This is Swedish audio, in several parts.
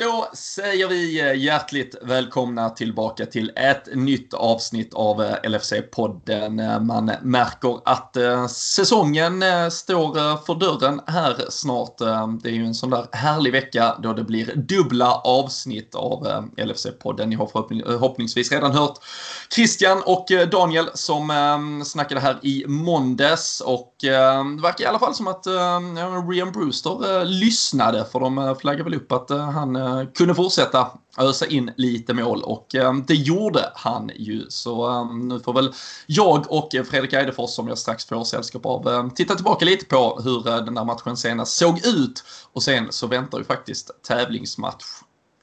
Då säger vi eh, hjärtligt välkomna tillbaka till ett nytt avsnitt av eh, LFC-podden. Eh, man märker att säsongen står för dörren här snart. Det är ju en sån där härlig vecka då det blir dubbla avsnitt av LFC-podden. Ni har förhoppningsvis redan hört Christian och Daniel som snackade här i måndags och det verkar i alla fall som att Rian Brewster lyssnade för de flaggade väl upp att han Eh, kunde fortsätta ösa in lite mål och eh, det gjorde han ju. Så eh, nu får väl jag och Fredrik Eidefors som jag strax får sällskap av titta tillbaka lite på hur den där matchen senast såg ut. Och sen så väntar ju faktiskt tävlingsmatch.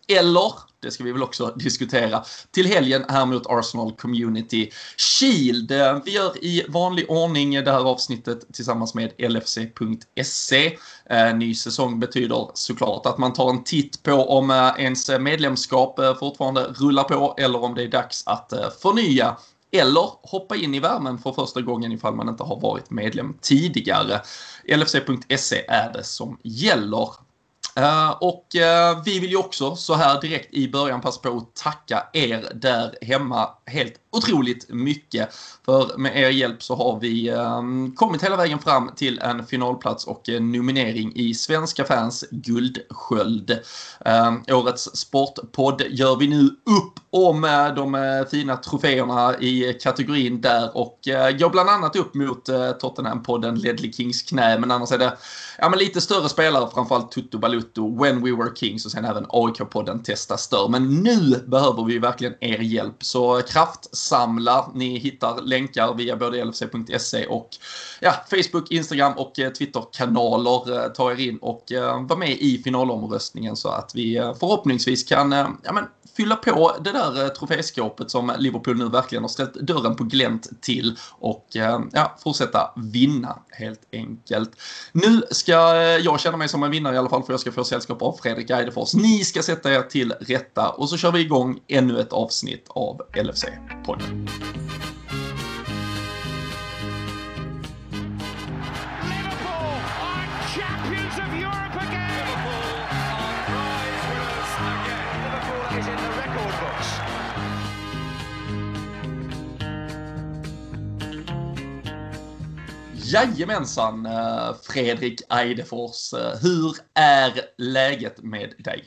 Eller det ska vi väl också diskutera, till helgen här mot Arsenal Community Shield. Eh, vi gör i vanlig ordning det här avsnittet tillsammans med LFC.se. Eh, ny säsong betyder såklart att man tar en titt på om eh, ens medlemskap fortfarande rullar på eller om det är dags att förnya eller hoppa in i värmen för första gången ifall man inte har varit medlem tidigare. LFC.se är det som gäller. Eh, och eh, vi vill ju också så här direkt i början passa på att tacka er där hemma helt otroligt mycket. För med er hjälp så har vi ehm, kommit hela vägen fram till en finalplats och en nominering i Svenska fans guldsköld. Ehm, årets sportpodd gör vi nu upp om de eh, fina troféerna i kategorin där och eh, går bland annat upp mot Tottenham-podden Ledley Kings knä. Men annars är det ja, men lite större spelare, framförallt Tutto Balutto, When We Were Kings och sen även AIK-podden Testa Stör. Men nu behöver vi verkligen er hjälp. Så kraft samla. Ni hittar länkar via både lfc.se och ja, Facebook, Instagram och eh, Twitterkanaler. Twitter-kanaler. Ta er in och eh, var med i finalomröstningen så att vi förhoppningsvis kan ja, men, fylla på det där eh, troféskåpet som Liverpool nu verkligen har ställt dörren på glänt till och eh, ja, fortsätta vinna helt enkelt. Nu ska eh, jag känna mig som en vinnare i alla fall för jag ska få sällskap av Fredrik Eidefors. Ni ska sätta er till rätta och så kör vi igång ännu ett avsnitt av LFC-podden. Jajamensan, eh, Fredrik Eidefors. Eh, hur är läget med dig?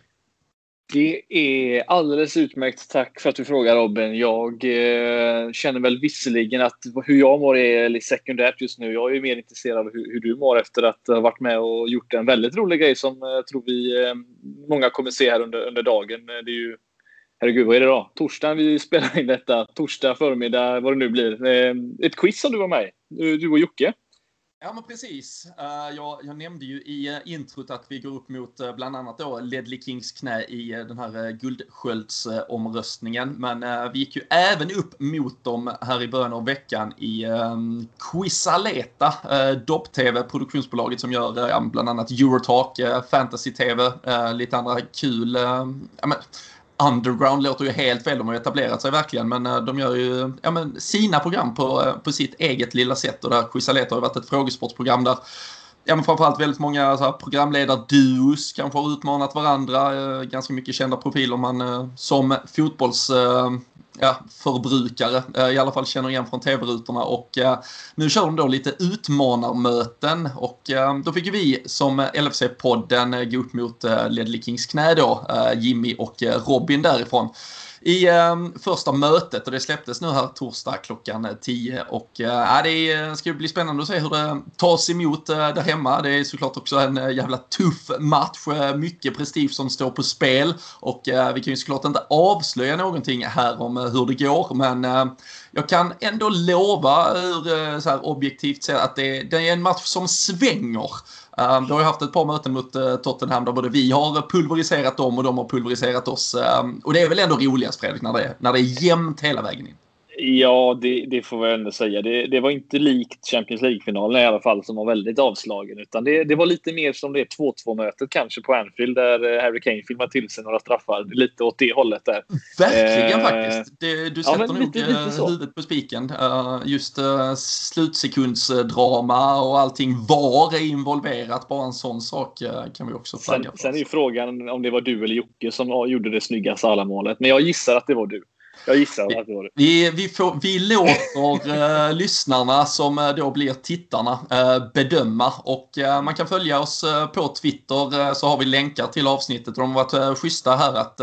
Det är alldeles utmärkt. Tack för att du frågar Robin. Jag eh, känner väl visserligen att hur jag mår är sekundärt just nu. Jag är mer intresserad av hur, hur, du mår efter att ha varit med och gjort en väldigt rolig grej som eh, jag tror vi eh, många kommer se här under, under dagen. Det är ju, herregud, vad är det då? Torsdagen vi spelar in detta. Torsdag förmiddag, vad det nu blir. Ett quiz som du var med i, du och Jocke. Ja men precis. Eh, jag, jag, nämnde ju i eh, introt att vi går upp mot eh, bland annat då Ledley Kings knä i den här guldsköldsomröstningen. Men vi gick ju även upp mot dem här i början av veckan i um, Dopp-TV, produktionsbolaget som gör bland annat Eurotalk, Fantasy-TV, lite andra kul men, underground låter ju helt fel, de har ju etablerat sig verkligen, men eh, de gör ju ja, men, sina program på, eh, på sitt eget lilla sätt och där Quizaleta har varit ett frågesportsprogram där ja, men framförallt väldigt många så här, programledarduos kanske har utmanat varandra. Eh, ganska mycket kända profiler man som fotbolls ja, förbrukare. Eh, I alla fall känner igen från tv-rutorna. Och eh, nu kör de då lite utmanarmöten. Och eh, då fick vi som LFC-podden gå upp mot Ledley Kings knä då, Jimmy och Robin därifrån i eh, första mötet och det släpptes nu här torsdag klockan eh, 10 och eh, det eh, ska bli spännande att se hur det tas emot eh, där hemma. Det är såklart också en eh, jävla tuff match, eh, mycket prestige som står på spel och eh, vi kan ju såklart inte avslöja någonting här om hur det går men jag kan ändå lova hur så här objektivt sett att det, det är en match som svänger. Ehm, du vi har ju haft ett par möten mot eh, Tottenham där både vi har pulveriserat dem och de har pulveriserat oss. Ehm, och det är väl ändå roligast Fredrik, när det, är, när det är jämnt hela vägen in. Ja, det, det får jag ändå säga. Det, det, var inte likt Champions League-finalen i alla fall som var väldigt avslagen. Utan det, det var lite mer som det 2-2-mötet kanske på Anfield där eh, Harry Kane filmade till sig några straffar. Lite åt det hållet där. Verkligen eh, faktiskt. Du sätter ja, nog lite, lite eh, huvudet på spiken. Uh, just uh, slutsekundsdrama och allting var är involverat. Bara en sån sak kan vi också flagga sen, för. Sen är ju frågan om det var du eller Jocke som gjorde det snygga Salah-målet. Men jag gissar att det var du. Jag gissar att det var det. Vi, vi, får, vi låter eh, lyssnarna som eh, då blir tittarna eh, bedöma och eh, man kan följa oss eh, på Twitter eh, så har vi länkar till avsnittet de har varit eh, schyssta här att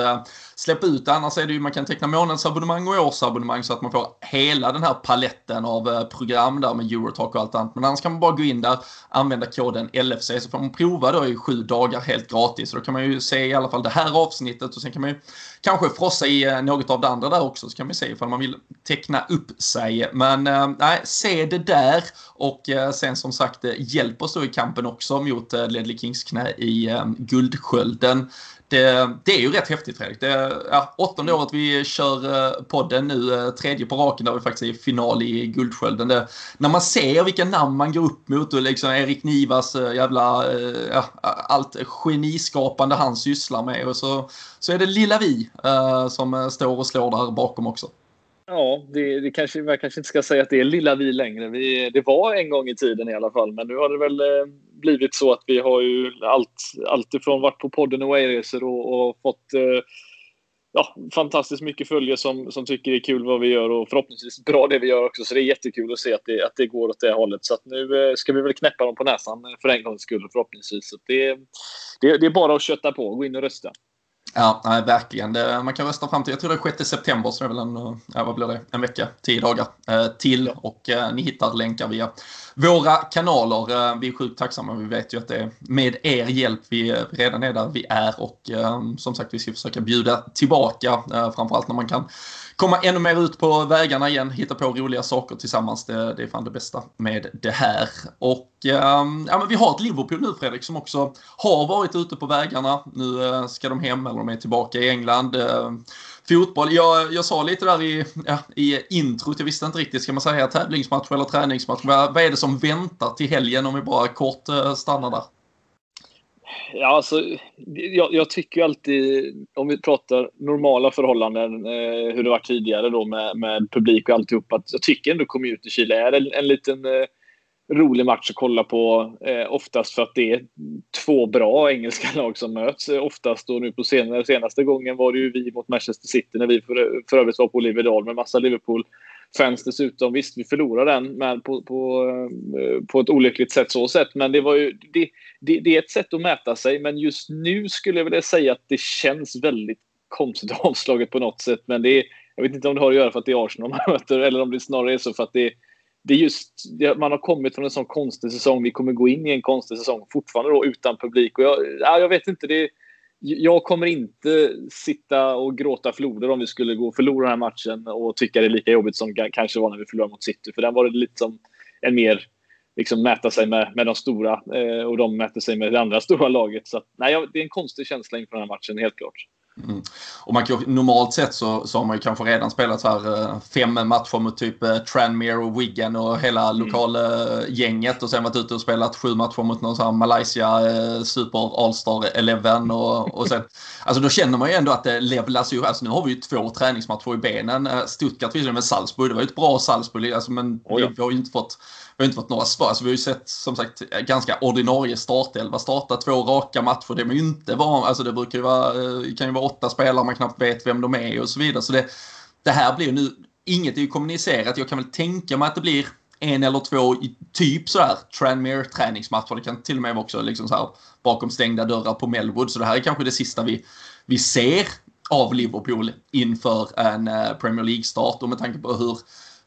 släppa ut det. Annars är det ju man kan teckna månadsabonnemang och årsabonnemang så att man får hela den här paletten av eh, program där med Eurotalk och allt annat. Men annars kan man bara gå in där, använda koden LFC så får man prova då i sju dagar helt gratis. Så då kan man ju se i alla fall det här avsnittet och sen kan man ju kanske frossa i eh, något av det andra där också så kan man se ifall man vill teckna upp sig. Men äh, nej, se det där och äh, sen som sagt hjälp oss då i kampen också mot äh, Ledley Kings knä i äh, Guldskölden det, det, är ju rätt häftigt Fredrik. Det är ja, åttonde året vi kör podden nu, tredje på raken där vi faktiskt är i final i Guldskölden. Det, när man ser vilka namn man går upp mot och liksom Erik Nivas jävla, ja, allt geniskapande han sysslar med och så, så är det lilla vi uh, som står och slår där bakom också. Ja, det, det kanske, man kanske inte ska säga att det är lilla vi längre. Vi, det var en gång i tiden i alla fall, men nu har det väl eh, blivit så att vi har ju allt, allt ifrån varit på podden Away-resor och, och, fått eh, ja, fantastiskt mycket följare som, som tycker det är kul vad vi gör och förhoppningsvis bra det vi gör också. Så det är jättekul att se att det, att det går åt det hållet. Så att nu eh, ska vi väl knäppa dem på näsan för en gångs skull förhoppningsvis. Så det, det, det är bara att kötta på, gå in och rösta. Ja, nej, verkligen. Det, man kan rösta fram till, jag tror det är 6 september, så det är väl en, ja, vad blir det, en vecka, tio dagar eh, till. Och eh, ni hittar länkar via våra kanaler. Eh, vi är sjukt tacksamma. Vi vet ju att det är med er hjälp vi redan är där vi är och eh, som sagt vi ska försöka bjuda tillbaka eh, framförallt när man kan komma ännu mer ut på vägarna igen, hitta på roliga saker tillsammans. Det, det är fan det bästa med det här. Och ehm, ja, men vi har ett Liverpool nu Fredrik som också har varit ute på vägarna. Nu eh, ska de hem eller de är tillbaka i England. Ehm, fotboll. Jag, jag sa lite där i, ja, i introt, jag visste inte riktigt, ska man säga tävlingsmatch eller träningsmatch? Vad, vad är det som väntar till helgen om vi bara kort eh, stannar där? Ja, alltså, jag, jag, tycker alltid, om vi pratar normala förhållanden, eh, hur det var tidigare då med, med publik och alltihop, att jag tycker ändå Community Chile är en, en liten eh, rolig match att kolla på. Eh, oftast för att det är två bra engelska lag som möts. Eh, oftast då nu på senare, senaste gången var det ju vi mot Manchester City när vi för, för övrigt var på Oliverdal med massa Fans dessutom. Visst, vi förlorade den men på, på, eh, på ett olyckligt sätt så sett. Men det var ju... Det, det, det, är ett sätt att mäta sig, men just nu skulle jag vilja säga att det känns väldigt konstigt avslaget på något sätt. Men det är, jag vet inte om det har att göra för att det är Arsenal man möter eller om det snarare är så för att det, det är just, man har kommit från en sån konstig säsong. Vi kommer gå in i en konstig säsong fortfarande då utan publik. Och jag, jag vet inte, det, jag kommer inte sitta och gråta floder om vi skulle gå och förlora den här matchen och tycka det är lika jobbigt som kanske var när vi förlorade mot City. För den var det lite som en mer liksom mäta sig med, med de stora eh, och de mäter sig med det andra stora laget. Så att, nej, det är en konstig känsla inför den här matchen, helt klart. Mm. Och man kan, normalt sett så, så har man ju kanske redan spelat så här eh, fem matcher mot typ eh, Tranmere och Wigan och hela mm. lokalgänget och sen varit ute och spelat sju matcher mot någon sån här Malaysia eh, Super All-Star 11 och, och sen Alltså då känner man ju ändå att det levlas ju. Alltså nu har vi ju två träningsmatcher i benen. Stuttgart visserligen med Salzburg, det var ju ett bra Salzburg alltså, men oh ja. vi, vi har ju inte fått vi har inte fått några svar. Alltså, vi har ju sett som sagt ganska ordinarie startelva starta två raka matcher. Det, är ju inte van, alltså, det brukar ju vara, eh, kan ju vara åtta spelare man knappt vet vem de är och så vidare. Så det, det här blir nu, inget är ju kommunicerat. Jag kan väl tänka mig att det blir en eller två typ så här Tranmere träningsmatcher. Det kan till och med vara också liksom så här bakom stängda dörrar på Melwood. Så det här är kanske det sista vi, vi ser av Liverpool inför en eh, Premier League-start och med tanke på hur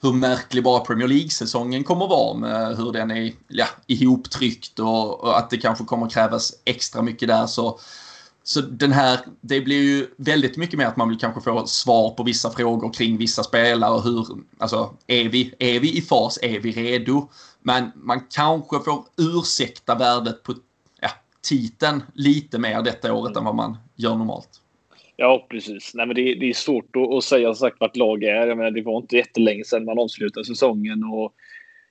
hur märklig bara Premier League-säsongen kommer vara med hur den är ja, ihoptryckt och, och, att det kanske kommer krävas extra mycket där så så den här, det blir ju väldigt mycket mer att man vill kanske få svar på vissa frågor kring vissa spelare. Hur, alltså, är vi, är vi i fas? Är vi redo? Men man kanske får ursäkta värdet på ja, titeln lite mer detta året än vad man gör normalt. Ja, precis. Nej, men det, det är svårt att, att säga sagt vart lag är. Jag menar, det var inte jättelänge sedan man avslutade säsongen. Och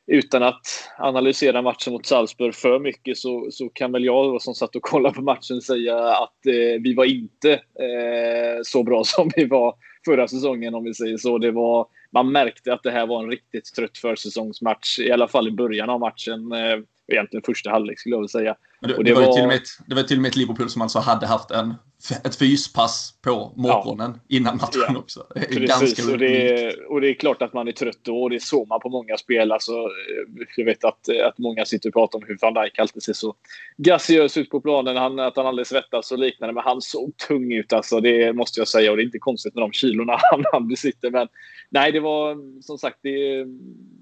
utan att analysera matchen mot Salzburg för mycket så, så kan väl jag som satt och kollade på matchen säga att eh, vi var inte eh, så bra som vi var förra säsongen om vi säger så. Det var, man märkte att det här var en riktigt trött försäsongsmatch, i alla fall i början av matchen. Eh, egentligen första halvlek skulle jag vilja säga. Det, det, det, var, var... Till och med ett, det var till och med ett Liverpool som alltså hade haft en ett fyspass på morgonen ja. innan matchen ja. också. Precis, och det, är, och det är klart att man är trött då och det såg man på många spel. Alltså, jag vet att, att många sitter och pratar om hur van Dijk alltid ser så graciös ut på planen, han, att han aldrig svettas och liknande. Men han såg tung ut alltså, det måste jag säga. Och det är inte konstigt med de kilorna han, han besitter. Men nej, det var som sagt, det,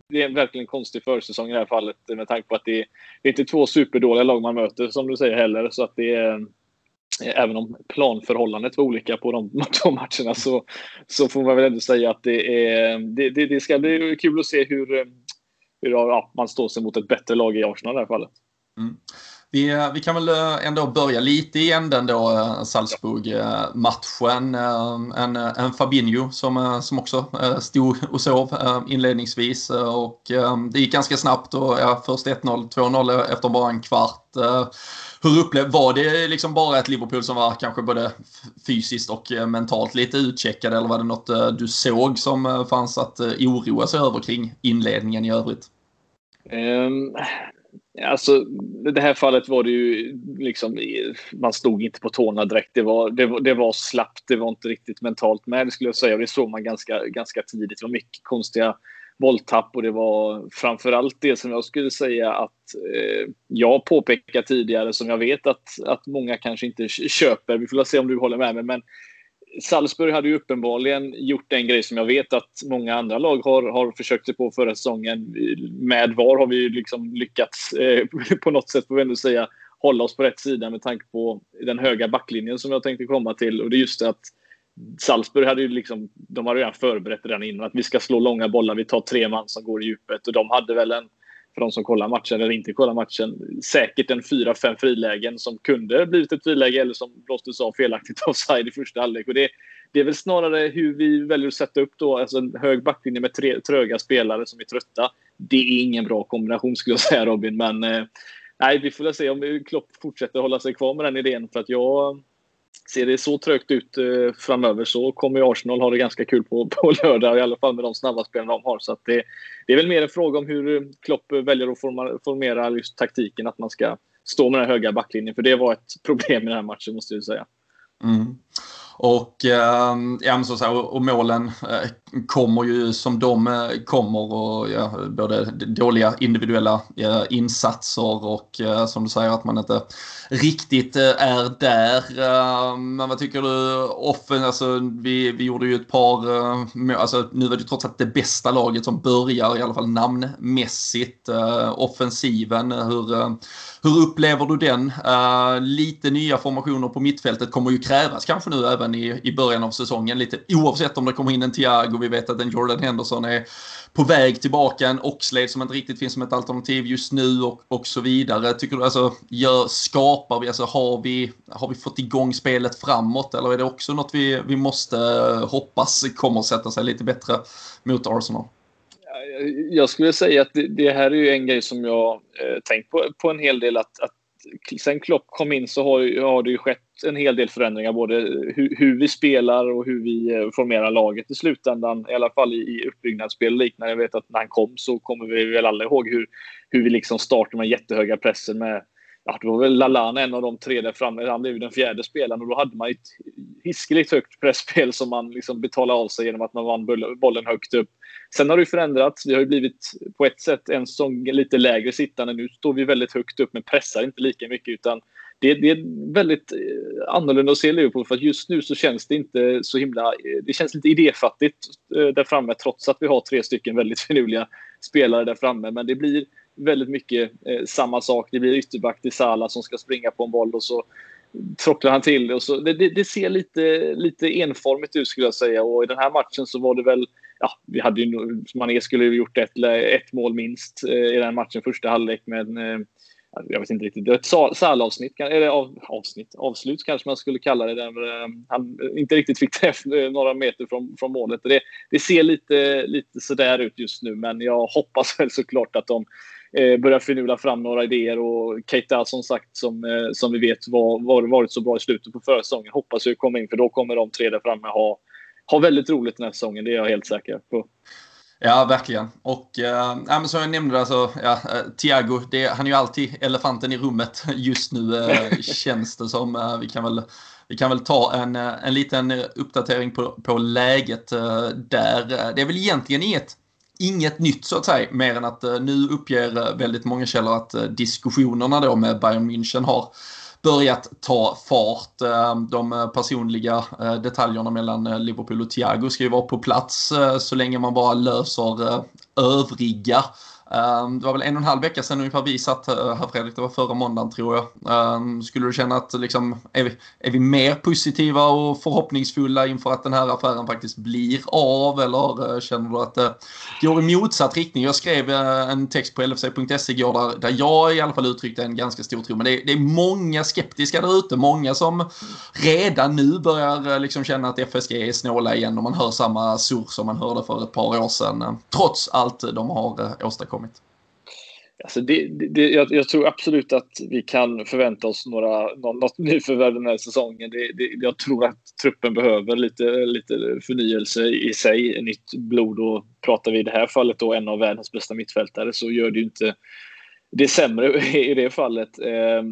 det är verkligen en konstig försäsong i det här fallet med tanke på att det, det är inte två superdåliga lag man möter som du säger heller. Så att det är eh, även om planförhållandet var olika på de, de matcherna så, så får man väl ändå säga att det, är, det, det, det ska bli kul att se hur, eh, hur ja, man står sig mot ett bättre lag i Arsenal i det här fallet. Mm. Vi, eh, vi kan väl eh, ändå börja lite i änden då, eh, Salzburg-matchen. En, en Fabinho som, som också stod och sov inledningsvis och det gick ganska snabbt och ja, först 1-0, 2-0 efter bara en kvart. Hur upplevde, var det liksom bara ett Liverpool som var kanske både fysiskt och mentalt lite utcheckade eller var det något du såg som fanns att oroa sig över kring inledningen i övrigt? Um, Alltså, det här fallet var det ju liksom, man stod inte på tårna direkt. Det var, det, var, det var slappt, det var inte riktigt mentalt med det skulle jag säga. Och det såg man ganska, ganska tidigt. Det var mycket konstiga bolltapp och det var framförallt det som jag skulle säga att eh, jag påpekar tidigare som jag vet att, att många kanske inte köper. Vi får se om du håller med mig. Men Salzburg hade ju uppenbarligen gjort en grej som jag vet att många andra lag har, har försökt sig på förra säsongen. Med VAR har vi ju liksom lyckats eh, på något sätt, får vi ändå säga, hålla oss på rätt sida med tanke på den höga backlinjen som jag tänkte komma till. Och det är just det att Salzburg hade ju liksom, de hade redan förberett redan innan att vi ska slå långa bollar. Vi tar tre man som går i djupet och de hade väl en för de som kollar matchen eller inte kollar matchen, säkert en fyra, fem frilägen som kunde blivit ett friläge eller som blåstes av felaktigt offside i första halvlek. Och det, det är väl snarare hur vi väljer att sätta upp då, alltså en hög backlinje med tre, tröga spelare som är trötta. Det är ingen bra kombination skulle jag säga Robin, men eh, nej, vi får väl se om Klopp fortsätter hålla sig kvar med den idén för att jag ser det så trögt ut eh, framöver så kommer Arsenal ha det ganska kul på, på lördag, i alla fall med de snabba spelarna de har. Så att det, det är väl mer en fråga om hur Klopp väljer att forma, formera just taktiken, att man ska stå med den höga backlinjen. För det var ett problem i den här matchen, måste jag säga. Mm. Och, eh, ja, så, så och målen eh, kommer ju som de eh, kommer. Och, ja, både dåliga individuella insatser och som du säger att man inte riktigt eh, är där. Eh, men vad tycker du? Offen, alltså, vi, vi gjorde ju ett par, alltså, nu var det trots allt det bästa laget som börjar i alla fall namnmässigt. offensiven, hur, hur upplever du den? lite nya formationer på mittfältet kommer ju krävas kanske nu även i, i början av säsongen. Lite oavsett om det kommer in en Thiago, vi vet att en Jordan Henderson är på väg tillbaka, en Oxlade som inte riktigt finns som ett alternativ just nu och, och så vidare. Tycker du alltså, gör, skapar vi, alltså har vi, har vi fått igång spelet framåt eller är det också något vi, vi måste eh, hoppas kommer att sätta sig lite bättre mot Arsenal? Jag skulle säga att det, det här är ju en grej som jag eh, tänkt på, på en hel del att, att sen Klopp kom in så har, har det ju skett en hel del förändringar, både hur, hur, vi spelar och hur vi eh, formerar laget i slutändan, i alla fall i, i uppbyggnadsspel och liknande. Jag vet att när han kom så kommer vi väl alla ihåg hur, hur vi liksom startade med jättehöga pressen med Ja, det var väl Lalana en av de tre där framme. Han blev den fjärde spelaren och då hade man ett hiskeligt högt pressspel som man liksom betalade av sig genom att man vann bollen högt upp. Sen har det förändrats. Vi har ju blivit på ett sätt en säsong lite lägre sittande. Nu står vi väldigt högt upp men pressar inte lika mycket utan det, det är väldigt eh, annorlunda att se Liverpool för att just nu så känns det inte så himla... Eh, det känns lite idéfattigt eh, där framme trots att vi har tre stycken väldigt finurliga spelare där framme. Men det blir väldigt mycket eh, samma sak. Det blir ytterback till Salah som ska springa på en boll och så trocklar han till och så det, det, det, ser lite, lite enformigt ut skulle jag säga. Och i den här matchen så var det väl, ja, vi hade ju, Mané skulle ju gjort ett, ett mål minst eh, i den matchen, första halvlek. Men eh, jag vet inte riktigt, det var ett salavsnitt, eller av, avsnitt, avslut kanske man skulle kalla det, där eh, han eh, inte riktigt fick träff eh, några meter från, från målet. Det, det ser lite, lite sådär ut just nu, men jag hoppas väl såklart att de eh, börjar finula fram några idéer och Keita som sagt som, eh, som vi vet var, var, varit så bra i slutet på förra säsongen hoppas jag kommer in för då kommer de tre där framme ha, ha väldigt roligt den här säsongen. Det är jag helt säker på. Ja, verkligen. Och äh, som jag nämnde, alltså, ja, äh, Thiago, det, han är ju alltid elefanten i rummet just nu, äh, känns det som. Äh, vi, kan väl, vi kan väl ta en, en liten uppdatering på, på läget där. Det är väl egentligen inget, inget nytt så att säga, mer än att eh, nu uppger eh, väldigt många källor att eh, diskussionerna då med Bayern München har börjat ta fart. De personliga detaljerna mellan Liverpool och Thiago ska ju vara på plats så länge man bara löser övriga Ehm, det var väl en och en halv vecka sedan ungefär vi satt eh, här Fredrik, det var förra måndagen tror jag. Ehm, skulle du känna att liksom, är, vi, är vi mer positiva och förhoppningsfulla inför att den här affären faktiskt blir av eller eh, känner du att det går i motsatt riktning? Jag skrev eh, en text på lfc.se igår där, där jag i alla fall uttryckte en ganska stor tro. Men det är, det är många skeptiska där ute, många som redan nu börjar liksom känna att FSG är snåla igen och man hör samma surr som man hörde för ett par år sedan. Trots allt de har åstadkommit kommit? Alltså det, det, jag, jag, tror absolut att vi kan förvänta oss några, något nyförvärv den här säsongen. Det, det, jag tror att truppen behöver lite, lite förnyelse i sig, nytt blod. Och pratar vi i det här fallet då en av världens bästa mittfältare så gör det ju inte det sämre i det fallet. Eh,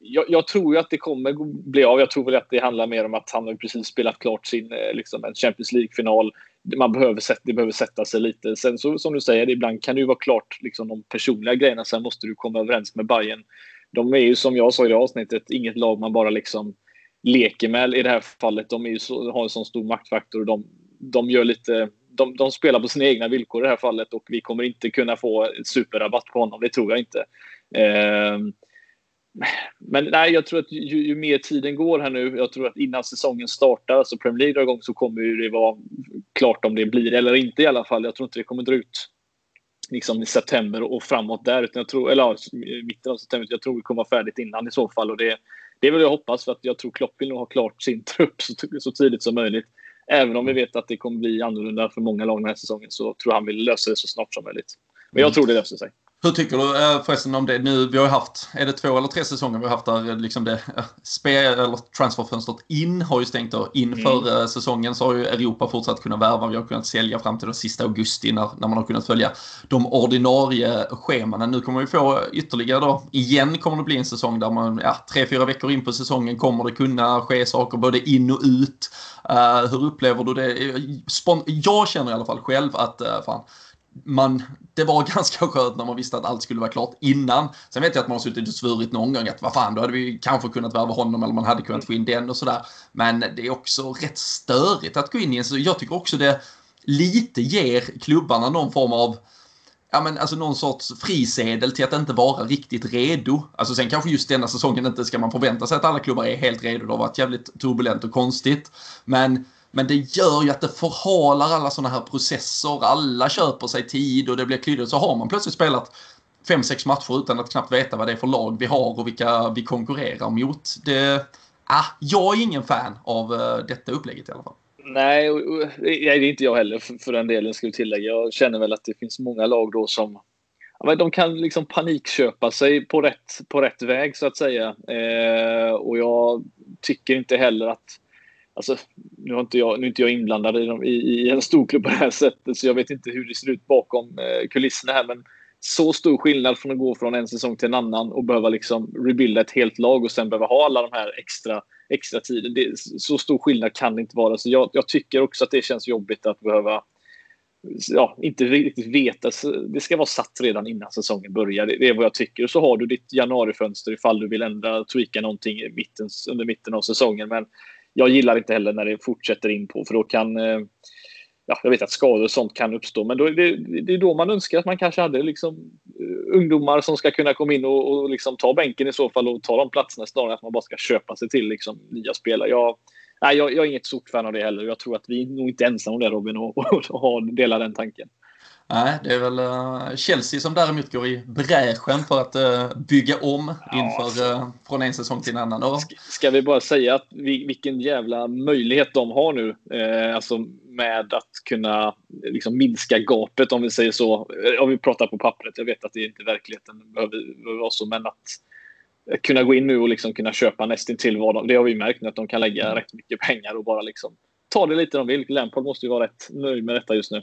jag, jag, tror ju att det kommer bli av. Jag tror väl att det handlar mer om att han har precis spelat klart sin eh, liksom, en Champions League-final man behöver, det behöver sätta sig lite. Sen så, som du säger, ibland kan det ju vara klart liksom, de personliga grejerna. Sen måste du komma överens med Bayern. De är ju som jag sa i det avsnittet inget lag man bara liksom leker med i det här fallet. De är ju så, har en sån stor maktfaktor och de, de gör lite de, de spelar på sina egna villkor i det här fallet och vi kommer inte kunna få superrabatt på honom. Det tror jag inte. Eh, men nej, jag tror att ju, ju, mer tiden går här nu, jag tror att innan säsongen startar, alltså Premier League drar igång, så kommer det vara klart om det blir eller inte i alla fall. Jag tror inte det kommer dra ut liksom i september och framåt där, utan jag tror, eller ja, mitten av september. Jag tror det kommer vara färdigt innan i så fall och det, det vill jag hoppas för att jag tror Klopp vill nog ha klart sin trupp så, så tidigt som möjligt. Även om vi vet att det kommer bli annorlunda för många lag den här säsongen så tror jag han vill lösa det så snart som möjligt. Men jag mm. tror det löser sig. Hur tycker du eh, förresten om det nu? Vi har haft, är det två eller tre säsonger vi har haft där eh, liksom det eh, spel, eller transferfönstret in har ju stängt då. Inför mm. säsongen så har ju Europa fortsatt kunna värva. Vi har kunnat sälja fram till den sista augusti när, när man har kunnat följa de ordinarie schemana. Nu kommer vi få ytterligare då. Igen kommer det bli en säsong där man, ja, tre, fyra veckor in på säsongen kommer det kunna ske saker både in och ut. Uh, hur upplever du det? Jag känner i alla fall själv att, uh, fan, man, det var ganska skönt när man visste att allt skulle vara klart innan. Sen vet jag att man har suttit och svurit någon gång att vad fan, då hade vi kanske kunnat värva honom eller man hade kunnat få in den och sådär. Men det är också rätt störigt att gå in i en så Jag tycker också det lite ger klubbarna någon form av ja, men alltså någon sorts frisedel till att inte vara riktigt redo. Alltså sen kanske just denna säsongen inte ska man förvänta sig att alla klubbar är helt redo. Det har varit jävligt turbulent och konstigt. Men men det gör ju att det förhalar alla sådana här processer. Alla köper sig tid och det blir klyddigt. Så har man plötsligt spelat fem, sex matcher utan att knappt veta vad det är för lag vi har och vilka vi konkurrerar mot. Det, ah, jag är ingen fan av eh, detta upplägget i alla fall. Nej, det är inte jag heller för, för den delen ska vi tillägga. Jag känner väl att det finns många lag då som de kan liksom panikköpa sig på rätt, på rätt väg så att säga. Eh, och jag tycker inte heller att Alltså, nu, har inte jag, nu är inte jag inblandad i, de, i, i en storklubb på det här sättet, så jag vet inte hur det ser ut bakom eh, kulisserna här. Men så stor skillnad från att gå från en säsong till en annan och behöva liksom rebuilda ett helt lag och sen behöva ha alla de här extra, extra tiden. Det, så stor skillnad kan det inte vara. Så jag, jag tycker också att det känns jobbigt att behöva ja, inte riktigt veta. Det ska vara satt redan innan säsongen börjar. Det är vad jag tycker. Och så har du ditt januarifönster ifall du vill ändra, tweaka någonting i mitten, under mitten av säsongen. Men jag gillar inte heller när det fortsätter in på för då kan eh, ja, jag vet att skador och sånt kan uppstå, men då, det, det är då man önskar att man kanske hade liksom, eh, ungdomar som ska kunna komma in och, och liksom ta bänken i så fall och ta de platserna snarare än att man bara ska köpa sig till liksom, nya spelare. Jag, nej, jag, jag är inget stort fan av det heller. Jag tror att vi är nog inte ensamma om det Robin och, och, och, och delar den tanken. Nej, det är väl uh, Chelsea som däremot går i bräschen för att uh, bygga om ja, inför, uh, från en säsong till en annan. Ska vi bara säga att vi, vilken jävla möjlighet de har nu, eh, alltså med att kunna liksom, minska gapet om vi säger så. Om vi pratar på pappret, jag vet att det inte verkligheten behöver, behöver vara så, men att kunna gå in nu och liksom kunna köpa nästintill vad de, det har vi märkt nu att de kan lägga mm. rätt mycket pengar och bara liksom ta det lite de vill. Lampard måste ju vara rätt nöjd med detta just nu.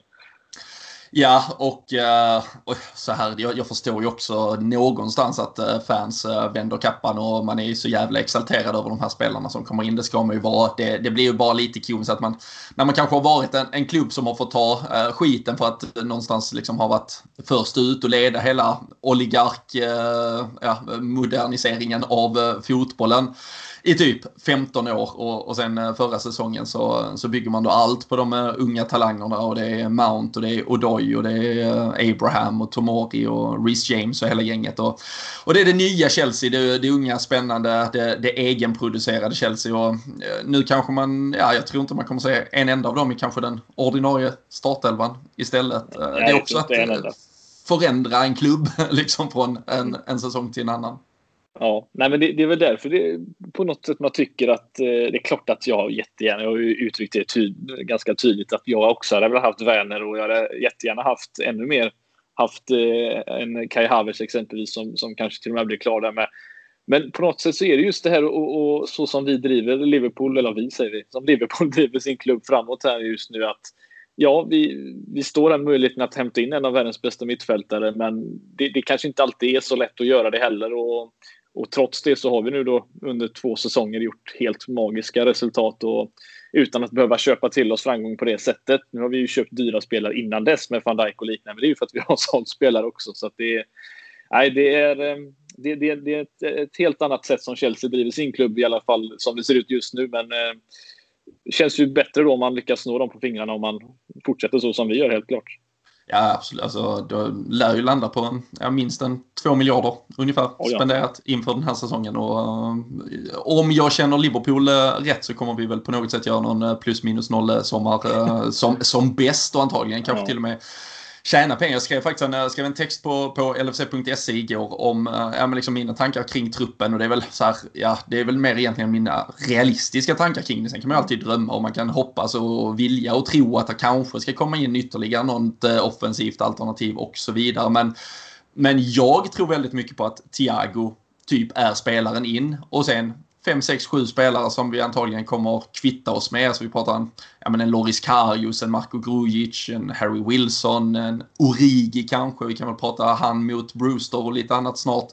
Ja, och, eh, och så här, jag, jag, förstår ju också någonstans att eh, fans eh, vänder kappan och man är ju så jävla exalterad över de här spelarna som kommer in. Det ska man ju vara. Det, det blir ju bara lite komiskt att man, när man kanske har varit en, en klubb som har fått ta skiten för att någonstans liksom har varit först ut och leda hela oligark, ja, moderniseringen av fotbollen i typ 15 år och, och sen eh, förra säsongen så, så bygger man då allt på de uh, unga talangerna och det är Mount och det är Odoi och det är uh, Abraham och Tomori och Reece James och hela gänget. Och, och det är det nya Chelsea, det, det unga spännande, det, det egenproducerade Chelsea och nu kanske man, ja jag tror inte man kommer se en enda av dem i kanske den ordinarie startelvan istället. Nej, det är också att förändra en klubb liksom från en, en säsong till en annan. Ja, nej men det, det, är väl därför det på något sätt man tycker att eh, det är klart att jag jättegärna, jag har ju uttryckt det ty, ganska tydligt, att jag också hade velat haft Werner och jag hade jättegärna haft ännu mer haft eh, en Kai Havertz exempelvis som, som kanske till och med blir klar där med. Men på något sätt så är det just det här och, och så som vi driver Liverpool, eller vi säger vi, som Liverpool driver sin klubb framåt här just nu att ja, vi, vi står här möjligheten att hämta in en av världens bästa mittfältare, men det, det kanske inte alltid är så lätt att göra det heller. Och och trots det så har vi nu då under två säsonger gjort helt magiska resultat och utan att behöva köpa till oss framgång på det sättet. Nu har vi ju köpt dyra spelare innan dess med van Dijk och liknande, men det är ju för att vi har sålt spelare också. Så att det, nej, det är, eh, det, det, det är ett, ett, helt annat sätt som Chelsea driver sin klubb i alla fall som det ser ut just nu. Men det känns ju bättre då om man lyckas nå dem på fingrarna om man fortsätter så som vi gör helt klart. Ja, absolut. Alltså, det lär ju landa på ja, minst en två miljarder ungefär oh, ja. spenderat inför den här säsongen. Och, uh, om jag känner Liverpool uh, rätt så kommer vi väl på något sätt göra någon uh, plus minus noll sommar som, som bäst och antagligen kanske ja. till och med tjäna pengar. Jag skrev faktiskt en, jag skrev en text på, på LFC.se igår om eh, ja, men liksom mina tankar kring truppen och det är väl så här, ja, det är väl mer egentligen mina realistiska tankar kring det. Sen kan man ju alltid drömma och man kan hoppas och vilja och tro att det kanske ska komma in ytterligare något eh, offensivt alternativ och så vidare. Men, men jag tror väldigt mycket på att Thiago typ är spelaren in och sen fem, sex, sju spelare som vi antagligen kommer kvitta oss med. Alltså vi pratar en, ja, men en Loris Karius, en Marko Grujic, en Harry Wilson, en Origi kanske. Vi kan väl prata han mot Brewster och lite annat snart.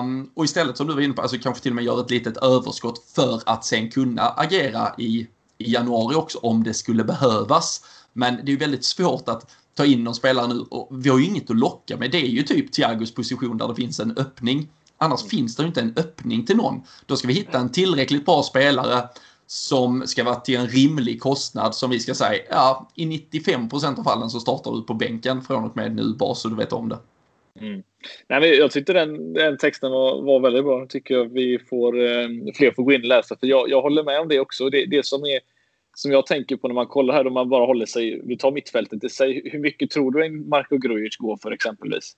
Um, och istället som du var inne på, alltså kanske till och med göra ett litet överskott för att sen kunna agera i, i januari också om det skulle behövas. Men det är ju väldigt svårt att ta in någon spelare nu och vi har ju inget att locka med. Det är ju typ Thiagos position där det finns en öppning. Annars mm. finns det ju inte en öppning till någon. Då ska vi hitta en tillräckligt bra spelare som ska vara till en rimlig kostnad som vi ska säga, ja, i 95% av fallen så startar du på bänken från och med nu bara så du vet om det. Mm. Nej, men jag tyckte den, den texten var, var väldigt bra. Jag tycker jag vi får, eh, fler får gå in och läsa. För jag, jag håller med om det också. Det, det som, är, som jag tänker på när man kollar här, om man bara håller sig, vi tar mittfältet i sig. Hur mycket tror du en Marko Grujic går för exempelvis?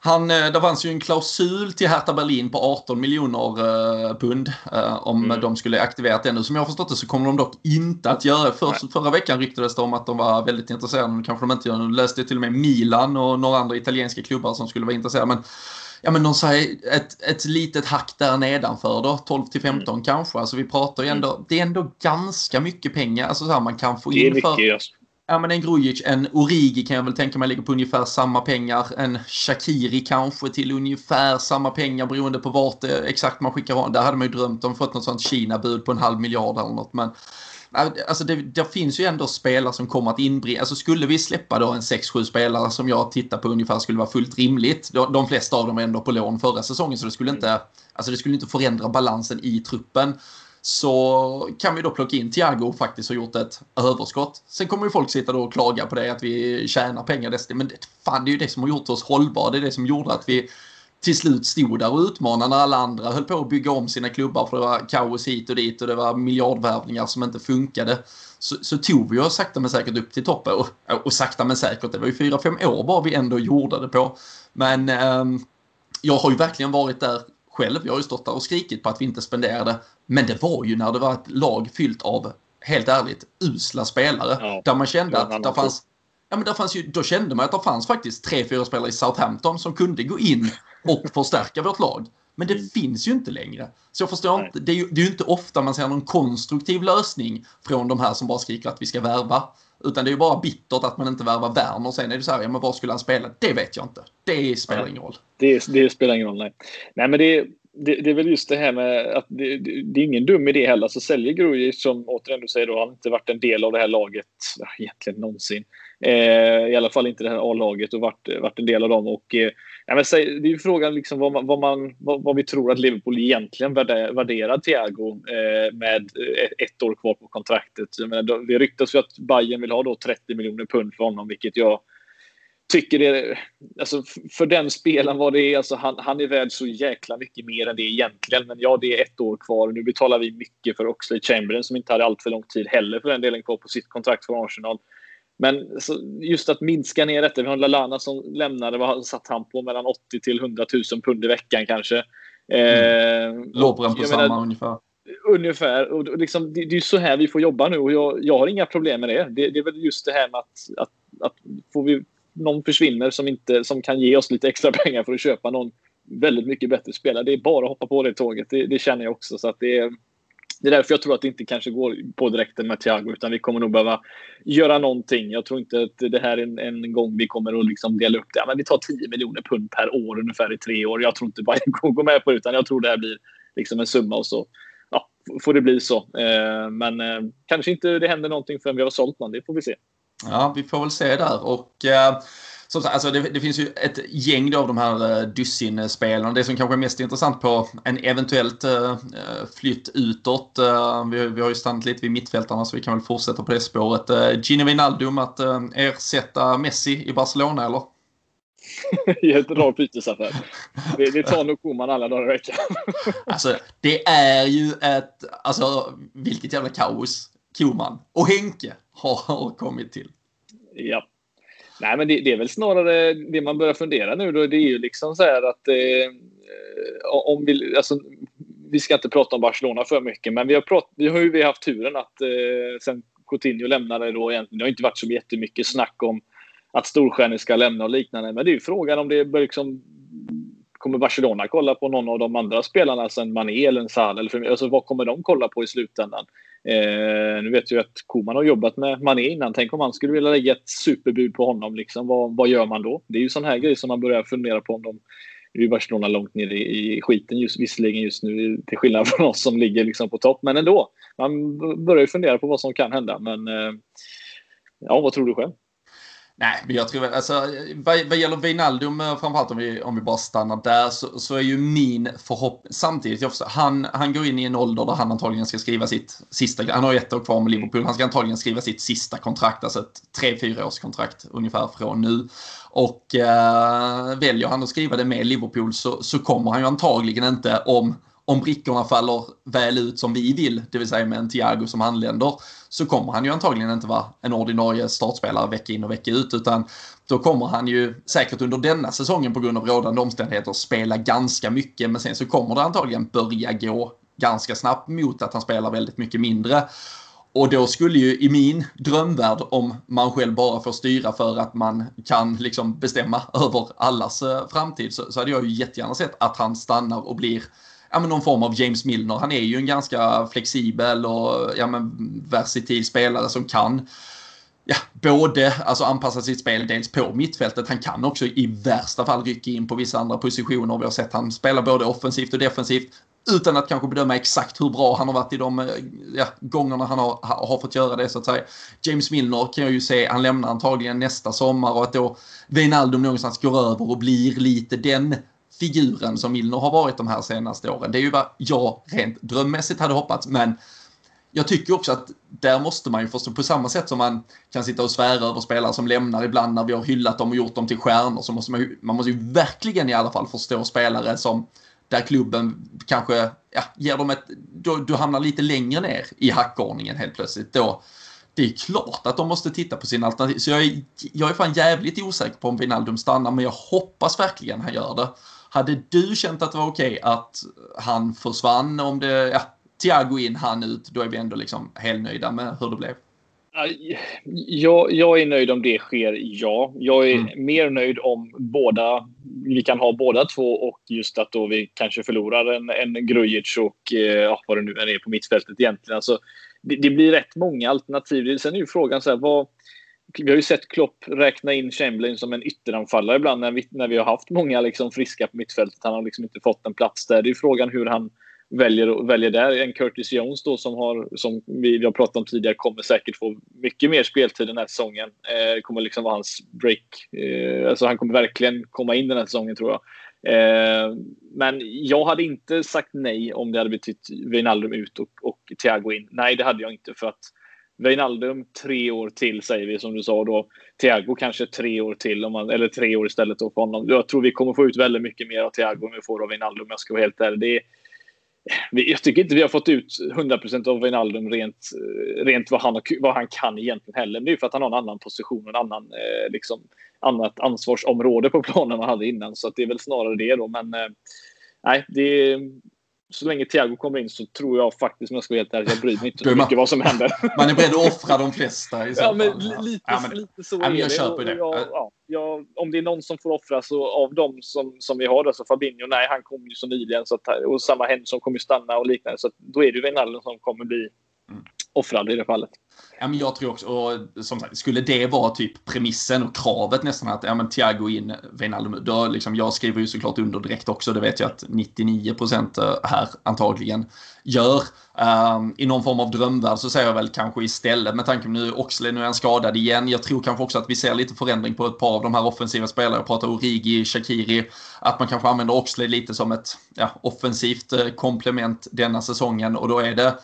Han, eh, det fanns ju en klausul till Hertha Berlin på 18 miljoner uh, pund uh, om mm. de skulle aktiverat den. Som jag har förstått det så kommer de dock inte att göra. För, förra veckan ryktades det om att de var väldigt intresserade, men kanske de inte gör. Nu läste till och med Milan och några andra italienska klubbar som skulle vara intresserade. Men, ja, men de säger ett, ett litet hack där nedanför då, 12 till 15 mm. kanske. Alltså vi pratar ju ändå, mm. det är ändå ganska mycket pengar. Alltså så här, man kan få in mycket, för... Alltså ja, men en Grujic, en Origi kan jag väl tänka mig ligger på ungefär samma pengar. En Shakiri kanske till ungefär samma pengar beroende på vart det, exakt man skickar honom. Där hade man ju drömt om fått något sånt Kina-bud på en halv miljard eller något. Men alltså det, det finns ju ändå spelare som kommer att inbringa. Alltså skulle vi släppa då en 6-7 spelare som jag tittar på ungefär skulle vara fullt rimligt. De, de flesta av dem är ändå på lån förra säsongen så det skulle inte, alltså det skulle inte förändra balansen i truppen så kan vi då plocka in Thiago och faktiskt ha gjort ett överskott. Sen kommer ju folk sitta då och klaga på det att vi tjänar pengar. Men det, fan, det är ju det som har gjort oss hållbara. Det är det som gjorde att vi till slut stod där och utmanade när alla andra höll på att bygga om sina klubbar för det var kaos hit och dit och det var miljardvärvningar som inte funkade. Så, så tog vi oss sakta men säkert upp till toppen och, och sakta men säkert, det var ju fyra, fem år var vi ändå gjorde det på. Men eh, jag har ju verkligen varit där själv. Jag har ju stått där och skrikit på att vi inte spenderade. Men det var ju när det var ett lag fyllt av, helt ärligt, usla spelare. Ja, där man kände att det fanns Ja, men där fanns ju, då kände man att det fanns faktiskt tre, fyra spelare i Southampton som kunde gå in och förstärka vårt lag. Men det mm. finns ju inte längre. Så jag förstår inte, det är, ju, det är ju inte ofta man ser någon konstruktiv lösning från de här som bara skriker att vi ska värva. Utan det är ju bara bittert att man inte värvar Werner. Sen är det så här, ja men var skulle han spela? Det vet jag inte. Det spelar ingen roll. Det, det spelar ingen roll, nej. Nej men det, det, det, är väl just det här med att det, det är ingen dum idé heller. Så säljer Grujic, som återigen du säger då, han har inte varit en del av det här laget egentligen någonsin. Eh, I alla fall inte det här A-laget och varit, varit en del av dem. Och, eh, ja, men, det är ju frågan liksom vad, man, vad, man, vad, vad, vi tror att Liverpool egentligen värderar Thiago eh, med eh, ett år kvar på kontraktet. Jag det ryktas ju att Bayern vill ha då 30 miljoner pund för honom, vilket jag tycker det alltså för den spelaren vad det är, alltså han, han är värd så jäkla mycket mer än det egentligen. Men ja, det är ett år kvar. Nu betalar vi mycket för Oxley Chamberlain som inte hade allt för lång tid heller för den delen kvar på sitt kontrakt för Arsenal. Men just att minska ner detta. Vi har Lalana som lämnade, vad satt han på? Mellan 80 till 100 000 pund i veckan kanske. Mm. Eh, Lovren på samma menar, ungefär. Ungefär. Och liksom, det, det, är så här vi får jobba nu och jag, jag har inga problem med det. det. det. är väl just det här med att, att, att får vi någon försvinner som, inte, som kan ge oss lite extra pengar för att köpa någon väldigt mycket bättre spelare. Det är bara att hoppa på det tåget. Det, det känner jag också. Så att det, är, det är därför jag tror att det inte kanske går på direkten med Thiago utan vi kommer nog behöva göra någonting. Jag tror inte att det här är en, en gång vi kommer att liksom dela upp det. men vi tar 10 miljoner pund per år ungefär i tre år. Jag tror inte Bayern kommer gå med på det utan jag tror det här blir liksom en summa och så ja, får det bli så. Eh, men eh, kanske inte det händer någonting förrän vi har sålt någon. Det får vi se. Ja, vi får väl se där. Och eh, som sagt, alltså det, det, finns ju ett gäng av de här eh, dussinspelarna. Det som kanske är mest intressant på en eventuellt eh, flytt utåt. Eh, vi, vi har ju stannat lite vid mittfältarna så vi kan väl fortsätta på det spåret. Eh, Gino Wijnaldum att eh, ersätta Messi i Barcelona eller? Jättebra bytesaffär. Det, det tar nog Koman alla dagar i veckan. alltså, det är ju ett, alltså vilket jävla kaos Koman och Henke har, kommit till. Ja. Nej, men det, det, är väl snarare det man börjar fundera nu då. Det är ju liksom så här att eh, om vi, alltså, vi ska inte prata om Barcelona för mycket, men vi har, prat, vi har ju vi haft turen att eh, sen Coutinho lämnade då egentligen, det har inte varit så jättemycket snack om att storstjärnor ska lämna och liknande, men det är ju frågan om det bör liksom kommer Barcelona kolla på någon av de andra spelarna sen Mané eller en Salah? Alltså, vad kommer de kolla på i slutändan? Eh, nu vet jag att Koman har jobbat med Mané innan. Tänk om man skulle vilja lägga ett superbud på honom. Liksom. Vad, vad gör man då? Det är ju sån här grej som man börjar fundera på om de nu är Barcelona långt ner i, i skiten just, visserligen just nu till skillnad från oss som ligger liksom på topp. Men ändå, man börjar ju fundera på vad som kan hända. Men eh, ja, vad tror du själv? Nej, men jag tror alltså vad, vad gäller Wijnaldum, eh, framförallt om vi, om vi bara stannar där, så, så är ju min förhoppning, samtidigt, jag förstår, han, han går in i en ålder där han antagligen ska skriva sitt sista, han har ett år kvar med Liverpool, han ska antagligen skriva sitt sista kontrakt, alltså ett tre, fyra års kontrakt ungefär från nu. Och eh, väljer han att skriva det med Liverpool så, så kommer han ju antagligen inte om om brickorna faller väl ut som vi vill, det vill säga med en Thiago som anländer, så kommer han ju antagligen inte vara en ordinarie startspelare vecka in och vecka ut, utan då kommer han ju säkert under denna säsongen på grund av rådande omständigheter spela ganska mycket, men sen så kommer det antagligen börja gå ganska snabbt mot att han spelar väldigt mycket mindre. Och då skulle ju i min drömvärld, om man själv bara får styra för att man kan liksom bestämma över allas eh, framtid, så, så hade jag ju jättegärna sett att han stannar och blir ja, men någon form av James Milner. Han är ju en ganska flexibel och ja, men, versatil spelare som kan ja, både alltså, anpassa sitt spel dels på mittfältet. Han kan också i värsta fall rycka in på vissa andra positioner. Vi har sett han spela både offensivt och defensivt utan att kanske bedöma exakt hur bra han har varit i de ja, gångerna han har, har fått göra det så att säga. James Milner kan jag ju se, han lämnar antagligen nästa sommar och att då Wijnaldum någonstans går över och blir lite den figuren som Milner har varit de här senaste åren. Det är ju vad jag rent drömmässigt hade hoppats, men jag tycker också att där måste man ju förstå, på samma sätt som man kan sitta och svära över spelare som lämnar ibland när vi har hyllat dem och gjort dem till stjärnor så måste man ju, man måste ju verkligen i alla fall förstå spelare som där klubben kanske ja, ger dem ett, då, du hamnar lite längre ner i hackordningen helt plötsligt. Då, det är klart att de måste titta på sina alternativ. Så jag är, jag är fan jävligt osäker på om Wijnaldum stannar, men jag hoppas verkligen han gör det. Hade du känt att det var okej att han försvann om det, ja, Thiago in, han ut, då är vi ändå liksom helnöjda med hur det blev. Jag, jag är nöjd om det sker, ja. Jag är mm. mer nöjd om båda, vi kan ha båda två och just att då vi kanske förlorar en, en Grujic och eh, vad det nu än är på mittfältet egentligen. Alltså, det, det, blir rätt många alternativ. Sen är ju frågan så här, vad, vi har ju sett Klopp räkna in Chamberlain som en ytteranfallare ibland när vi, när vi har haft många liksom friska på mittfältet. Han har liksom inte fått en plats där. Det är frågan hur han väljer, väljer där. En Curtis Jones då som, har, som vi har pratat om tidigare kommer säkert få mycket mer speltid den här säsongen. Eh, kommer liksom vara hans break. Eh, alltså han kommer verkligen komma in den här säsongen tror jag. Eh, men jag hade inte sagt nej om det hade betytt Wijnaldum ut och, och Thiago in. Nej, det hade jag inte för att Wijnaldum tre år till säger vi som du sa då. Thiago kanske tre år till, om man, eller tre år istället då för honom. Jag tror vi kommer få ut väldigt mycket mer av Thiago än vi får av Wijnaldum jag ska vara helt ärlig. Det är, jag tycker inte vi har fått ut 100% av Wijnaldum rent, rent vad, han, vad han kan egentligen heller. Det är för att han har en annan position och en annan, eh, liksom, annat ansvarsområde på planen än han hade innan. Så det är väl snarare det då. Men eh, nej, det, så länge Thiago kommer in så tror jag faktiskt, om jag ska vara helt ärlig, jag bryr mig inte så mycket vad som händer. Man är beredd att offra de flesta i så ja, men lite, ja, men, lite så ja, men jag köper det. Jag, ja, jag, om det är någon som får offras av dem som, som vi har, då, så Fabinho, nej, han kom ju så nyligen. Så att, och samma Henderson kommer ju stanna och liknande. Så då är det ju Wijnaldum som kommer bli offrad i det fallet. Ja, men jag tror också, och som sagt, skulle det vara typ premissen och kravet nästan att ja, men Thiago in, Wijnaldum, då liksom, jag skriver ju såklart under direkt också, det vet jag att 99% eh, här antagligen gör. Um, I någon form av drömvärld så säger jag väl kanske istället, med tanke på nu Oxley, nu är han skadad igen. Jag tror kanske också att vi ser lite förändring på ett par av de här offensiva spelarna. Jag pratar Origi, Shakiri, att man kanske använder Oxley lite som ett ja, offensivt eh, komplement denna säsongen och då är det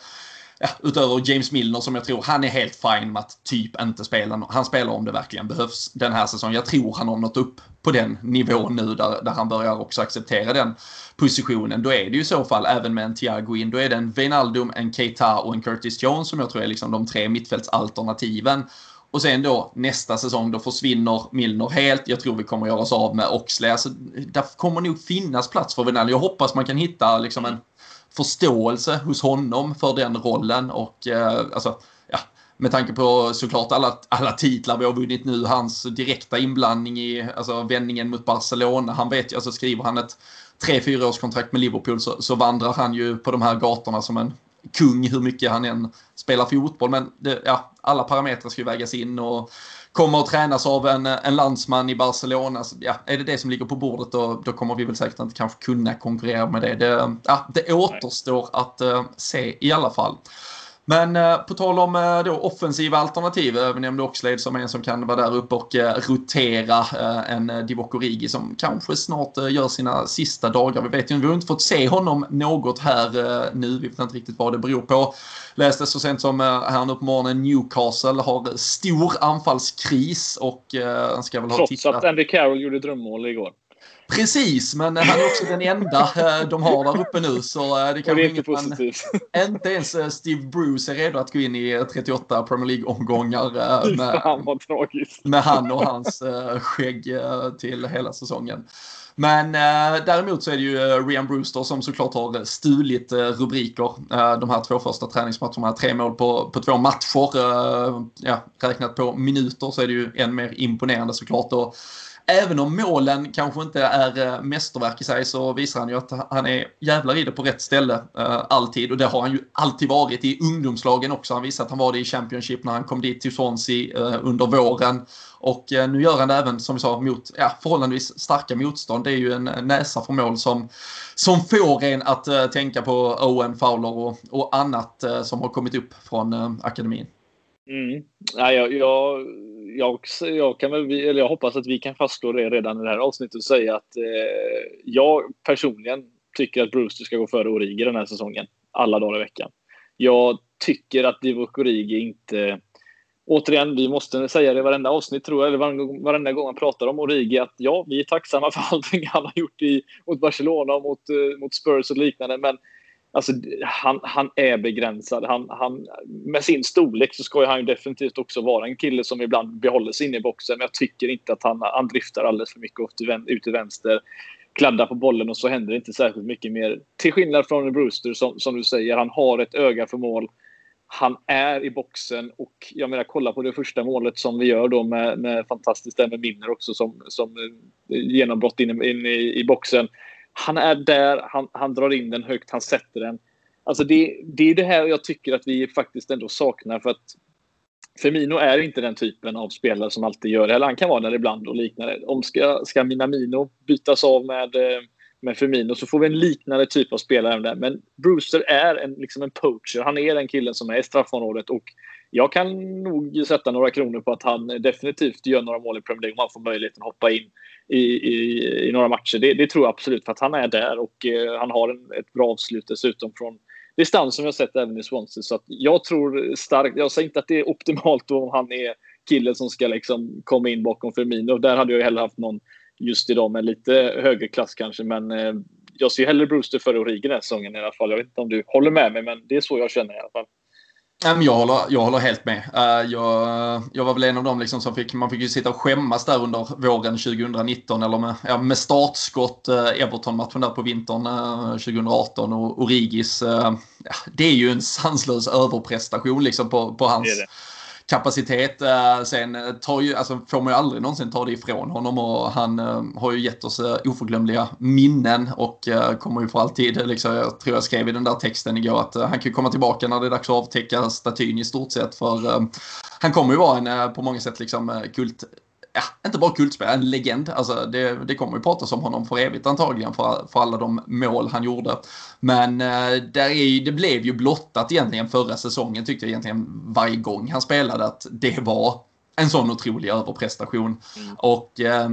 ja, utöver James Milner som jag tror, han är helt fine med att typ inte spela. Han spelar om det verkligen behövs den här säsongen. Jag tror han har nått upp på den nivån nu där, där han börjar också acceptera den positionen. Då är det ju i så fall, även med en Thiago in, då är det en Wijnaldum, en Keita och en Curtis Jones som jag tror är liksom de tre mittfältsalternativen. Och sen då nästa säsong då försvinner Milner helt. Jag tror vi kommer göra oss av med Oxley. Alltså, där kommer nog finnas plats för Wijnaldum. Jag hoppas man kan hitta liksom en förståelse hos honom för den rollen och eh, alltså, ja, med tanke på såklart alla, alla titlar vi har vunnit nu, hans direkta inblandning i alltså, vändningen mot Barcelona. Han vet ju, alltså skriver han ett 3-4 års kontrakt med Liverpool så, så vandrar han ju på de här gatorna som en kung hur mycket han än spelar fotboll. Men det, ja, alla parametrar ska ju vägas in och kommer att tränas av en, en landsman i Barcelona. Så, ja, är det det som ligger på bordet då, då kommer vi väl säkert inte kanske kunna konkurrera med det. Det, ja, det återstår att uh, se i alla fall. Men eh, på tal om eh, då, offensiva alternativ, vi nämnde Oxlade som en som kan vara där uppe och eh, rotera en Divock Origi som kanske snart gör sina sista dagar. Vi vet ju vi har inte fått se honom något här nu, vi vet inte riktigt vad det beror på. Läste så sent som här nu på morgonen, Newcastle har stor anfallskris och eh, ska väl ha Trots tittat. att Andy Carroll gjorde drömmål igår. Precis, men han är också den enda eh, de har där uppe nu. Så eh, det kan inte positivt. Man, inte ens eh, Steve Bruce är redo att gå in i 38 Premier League-omgångar med, med han och hans skägg till hela säsongen. Men eh, däremot så är det ju Rian Brewster som såklart har stulit eh, rubriker. Eh, de här två första träningsmatcherna, tre mål på, på två matcher. ja, räknat på minuter så är det ju än mer imponerande såklart. Och även om målen kanske inte är eh, mästerverk i sig så visar han ju att han är jävlar i det på rätt ställe eh, alltid. Och det har han ju alltid varit i ungdomslagen också. Han visade att han var det i Championship när han kom dit till Swansea eh, under våren. Och nu gör han det även, som vi sa, mot ja, förhållandevis starka motstånd. Det är ju en näsa för mål som, som får en att tänka på Owen Fowler och, och annat som har kommit upp från akademin. Mm. Ja, jag, jag, jag, jag, kan väl, eller jag hoppas att vi kan fastslå det redan i det här avsnittet och säga att eh, jag personligen tycker att Brewster ska gå före Origi den här säsongen. Alla dagar i veckan. Jag tycker att Divock Origi inte... Återigen, vi måste säga det i varenda avsnitt, tror jag, eller varenda gång man pratar om Origi, att ja, vi är tacksamma för allting han har gjort i, mot Barcelona och mot, eh, mot Spurs och liknande, men Alltså, han, han är begränsad. Han, han, med sin storlek så ska han ju definitivt också vara en kille som ibland behåller sig inne i boxen. Men jag tycker inte att han, han driftar alldeles för mycket ut till vänster. Kladdar på bollen och så händer det inte särskilt mycket mer. Till skillnad från Brewster som, som du säger, han har ett öga för mål. Han är i boxen och jag menar kolla på det första målet som vi gör då med, med fantastiskt där med Minner också som, som eh, genombrott in, in i, i boxen han är där, han, han drar in den högt, han sätter den. Alltså det, det är det här jag tycker att vi faktiskt ändå saknar för att Firmino är inte den typen av spelare som alltid gör det. Eller han kan vara där ibland och liknande. Om ska, ska Minamino bytas av med, eh, med Firmino så får vi en liknande typ av spelare där. Men Brewster är en, liksom en poacher. Han är den killen som är i straffområdet och jag kan nog sätta några kronor på att han definitivt gör några mål i Premier League om han får möjligheten att hoppa in i, i, i några matcher. Det, det, tror jag absolut för att han är där och eh, han har en, ett bra avslut dessutom från distans som vi har sett även i Swansea. Så jag tror starkt, jag säger inte att det är optimalt om han är killen som ska liksom komma in bakom Firmino. Där hade jag hellre haft någon just idag med lite högre klass kanske, men eh, jag ser hellre Brewster före Origi den här säsongen i alla fall. Jag vet inte om du håller med mig, men det är så jag känner i alla fall. Jag håller, jag håller helt med. Eh, jag, jag var väl en av dem liksom som fick, man fick ju sitta och skämmas där under våren 2019 eller med, ja, med startskott eh, Everton-matchen där på vintern eh, 2018 och Origis. Ja, det är ju en sanslös överprestation liksom på, på hans kapacitet. Eh, sen eh, tar ju, alltså, får man ju aldrig någonsin ta det ifrån honom och han eh, har ju gett oss oförglömliga minnen och kommer ju för alltid, liksom, jag tror jag skrev i den där texten igår att han kan komma tillbaka när det är dags att avtäcka statyn i stort sett för han kommer ju vara en på många sätt liksom kult ja, inte bara kultspelare, en legend. Alltså det, det kommer ju pratas om honom för evigt antagligen för, för alla de mål han gjorde. Men eh, där är, det blev ju blottat egentligen förra säsongen tyckte jag egentligen varje gång han spelade att det var en sån otrolig överprestation. Mm. Och eh,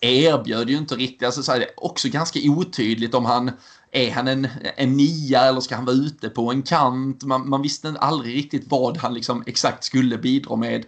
erbjöd ju inte riktigt, alltså så är det också ganska otydligt om han är han en, en nia eller ska han vara ute på en kant? Man, man visste aldrig riktigt vad han liksom exakt skulle bidra med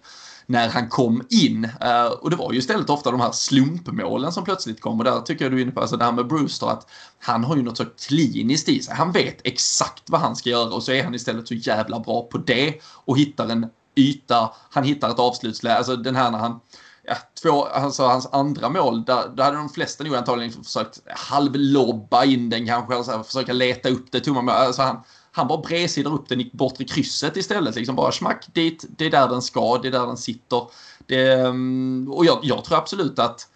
när han kom in. Uh, och det var ju istället ofta de här slumpmålen som plötsligt kom. Och där tycker jag du är inne på, alltså det här med Brewster, att han har ju något så kliniskt i sig. Han vet exakt vad han ska göra och så är han istället så jävla bra på det och hittar en yta, han hittar ett avslutsläge, alltså den här när han Ja, två, alltså hans andra mål, där, där hade de flesta nog antagligen försökt halvlobba in den kanske, alltså försöka leta upp det tomma mål. Alltså han, han bara bredsidar upp den i bortre krysset istället. Liksom bara smack dit, det är där den ska, det är där den sitter. Det, ehm, och jag, jag tror absolut att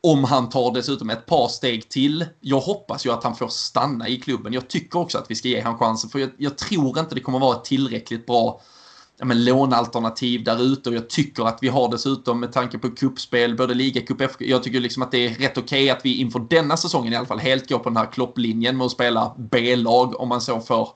om han tar dessutom ett par steg till. Jag hoppas ju att han får stanna i klubben. Jag tycker också att vi ska ge honom chansen för jag, jag tror inte det kommer vara ett tillräckligt bra ja, men lånalternativ där ute och jag tycker att vi har dessutom med tanke på kuppspel, både ligacup och Jag tycker liksom att det är rätt okej okay att vi inför denna säsongen i alla fall helt går på den här klopplinjen med att spela B-lag om man så får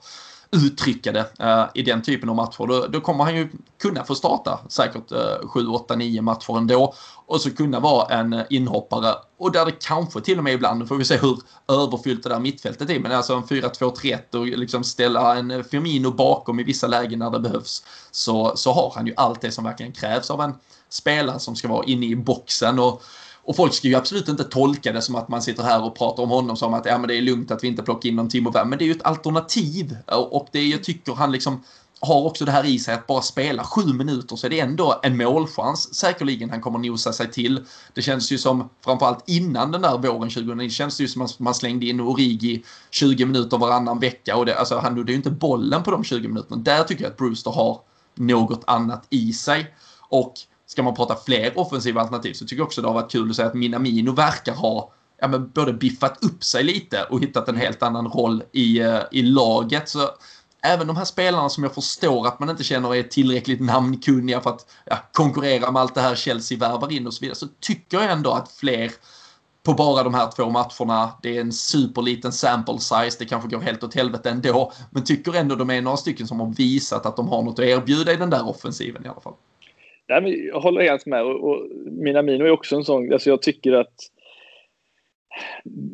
uttrycka det uh, i den typen av matcher. Då, då, kommer han ju kunna få starta säkert uh, 7, 8, 9 matcher ändå och så kunna vara en eh, inhoppare och där det kanske till och med ibland, nu får vi se hur överfyllt det där mittfältet är, men alltså en 4-2-3-1 och liksom ställa en eh, Firmino bakom i vissa lägen när det behövs så, så har han ju allt det som verkligen krävs av en spelare som ska vara inne i boxen och och folk ska ju absolut inte tolka det som att man sitter här och pratar om honom som att ja, men det är lugnt att vi inte plockar in någon Timo Werner. Men det är ju ett alternativ. Och det jag tycker han liksom har också det här i sig att bara spela sju minuter så är det ändå en målchans. Säkerligen han kommer nosa sig till. Det känns ju som, framförallt innan den där våren 2009, känns det ju som att man slängde in Origi 20 minuter varannan vecka. Och det, alltså, han nådde ju inte bollen på de 20 minuterna. Där tycker jag att Brewster har något annat i sig. Och ska man prata fler offensiva alternativ så tycker jag också det har varit kul att säga att Minamino verkar ha ja, men både biffat upp sig lite och hittat en helt annan roll i, eh, i laget. Så även de här spelarna som jag förstår att man inte känner är tillräckligt namnkunniga för att ja, konkurrera med allt det här Chelsea värvar in och så vidare så tycker jag ändå att fler på bara de här två matcherna. Det är en superliten sample size. Det kanske går helt åt helvete ändå. Men tycker ändå de är några stycken som har visat att de har något att erbjuda i den där offensiven i alla fall. Nej, men jag håller helt med. Och, och Minamino är också en sån. Alltså jag tycker att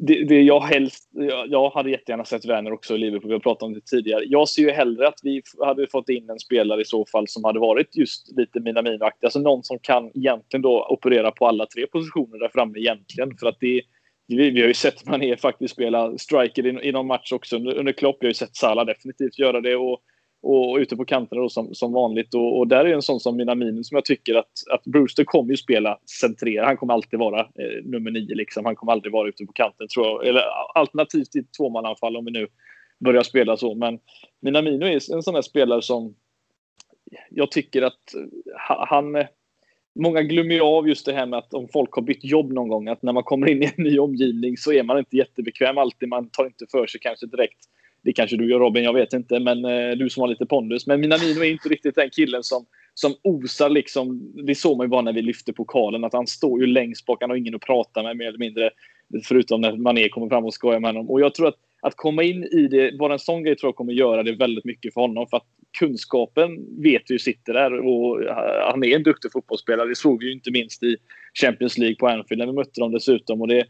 det, det jag helst... Jag, jag hade jättegärna sett Werner också i Liverpool. Vi har pratat om det tidigare. Jag ser ju hellre att vi hade fått in en spelare i så fall som hade varit just lite Minamino-aktig. Alltså någon som kan egentligen då operera på alla tre positioner där framme egentligen. För att det vi, vi har ju sett Mané faktiskt spela striker i, i någon match också under, under Klopp. Vi har ju sett Salah definitivt göra det. Och och ute på kanterna då som, som vanligt. Och, och, där är en sån som Minamino som jag tycker att, att Brewster kommer ju spela centrerad. Han kommer alltid vara eh, nummer nio liksom. Han kommer aldrig vara ute på kanten tror jag. Eller alternativt i tvåmananfall om vi nu börjar spela så. Men Minamino är en sån här spelare som jag tycker att eh, han eh, Många glömmer ju av just det här med att om folk har bytt jobb någon gång, att när man kommer in i en ny omgivning så är man inte jättebekväm alltid. Man tar inte för sig kanske direkt det kanske du gör Robin, jag vet inte. Men eh, du som har lite pondus. Men Minamino är inte riktigt den killen som, som osar liksom. Det såg man ju bara när vi lyfte pokalen. Att han står ju längst bak. Han har ingen att prata med mer eller mindre. Förutom när Mané kommer fram och skojar med honom. Och jag tror att att komma in i det, bara en sån grej tror jag kommer göra det väldigt mycket för honom. För att kunskapen vet vi ju sitter där och eh, han är en duktig fotbollsspelare. Det såg vi ju inte minst i Champions League på Anfield när vi mötte dem dessutom. Och det,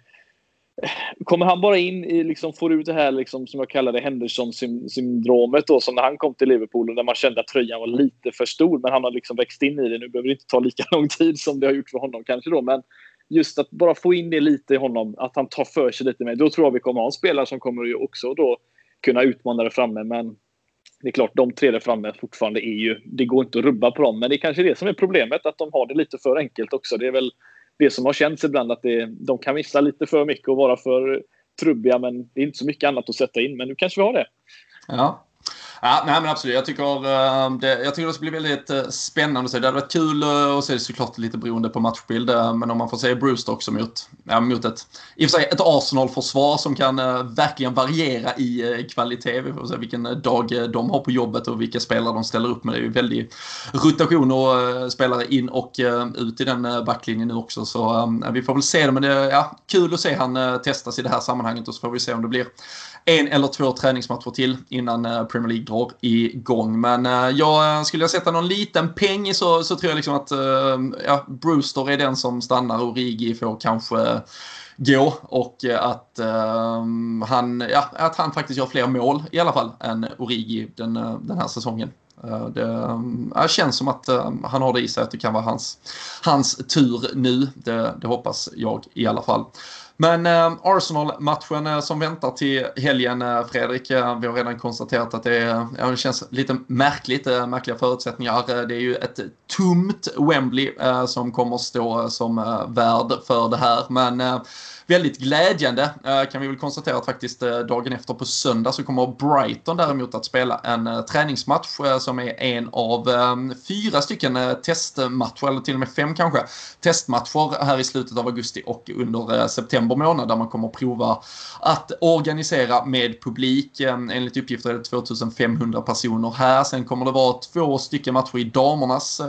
Kommer han bara in i, liksom, får ut det här liksom, som jag kallar det Henderson-syndromet då, som när han kom till Liverpool och där man kände att tröjan var lite för stor, men han har liksom växt in i det. Nu behöver det inte ta lika lång tid som det har gjort för honom kanske då, men just att bara få in det lite i honom, att han tar för sig lite mer. Då tror jag vi kommer ha en spelare som kommer ju också då kunna utmana det framme, men det är klart, de tre där framme fortfarande är ju, det går inte att rubba på dem, men det är kanske det som är problemet, att de har det lite för enkelt också. Det är väl det som har känts ibland att det, de kan missa lite för mycket och vara för trubbiga men det är inte så mycket annat att sätta in. Men nu kanske vi har det. Ja, Ja, nej men absolut. Jag tycker, eh, det, jag tycker det ska bli väldigt eh, spännande att se. Det hade varit kul eh, att se såklart lite beroende på matchbild. men om man får se Bruce också mot, ja, mot ett, i och för sig ett Arsenal-försvar som kan verkligen variera i kvalitet. Vi får se vilken dag de har på jobbet och vilka spelare de ställer upp med. Det är ju väldigt rotation och spelare in och ut i den backlinjen nu också. Så vi får väl se det. Men det är ja, kul att se han testas i det här sammanhanget och så får vi se om det blir en eller två träningsmatcher till innan eh, Premier League drar igång. Men eh, jag eh, skulle jag sätta någon liten peng så, så tror jag liksom att eh, ja, Brewster är den som stannar och Rigi får kanske gå och att, um, han, ja, att han faktiskt gör fler mål i alla fall än Origi den, den här säsongen. Det uh, känns som att uh, han har det i sig att det kan vara hans, hans tur nu. Det, det hoppas jag i alla fall. Men eh, Arsenal-matchen eh, som väntar till helgen, eh, Fredrik. Eh, vi har redan konstaterat att det, är, ja, det känns lite märkligt, eh, märkliga förutsättningar. Eh, det är ju ett tomt Wembley eh, som kommer stå eh, som värd för det här. Men väldigt glädjande eh, kan vi väl konstatera att faktiskt eh, dagen efter på söndag så kommer Brighton däremot att spela en eh, träningsmatch som är en av ehm, fyra stycken testmatcher, eller till och med fem kanske, testmatcher här i slutet av augusti och under september månad där man kommer prova att organisera med publik. Ehm, enligt uppgifter är det 2500 personer här. Sen kommer det vara två stycken matcher i damernas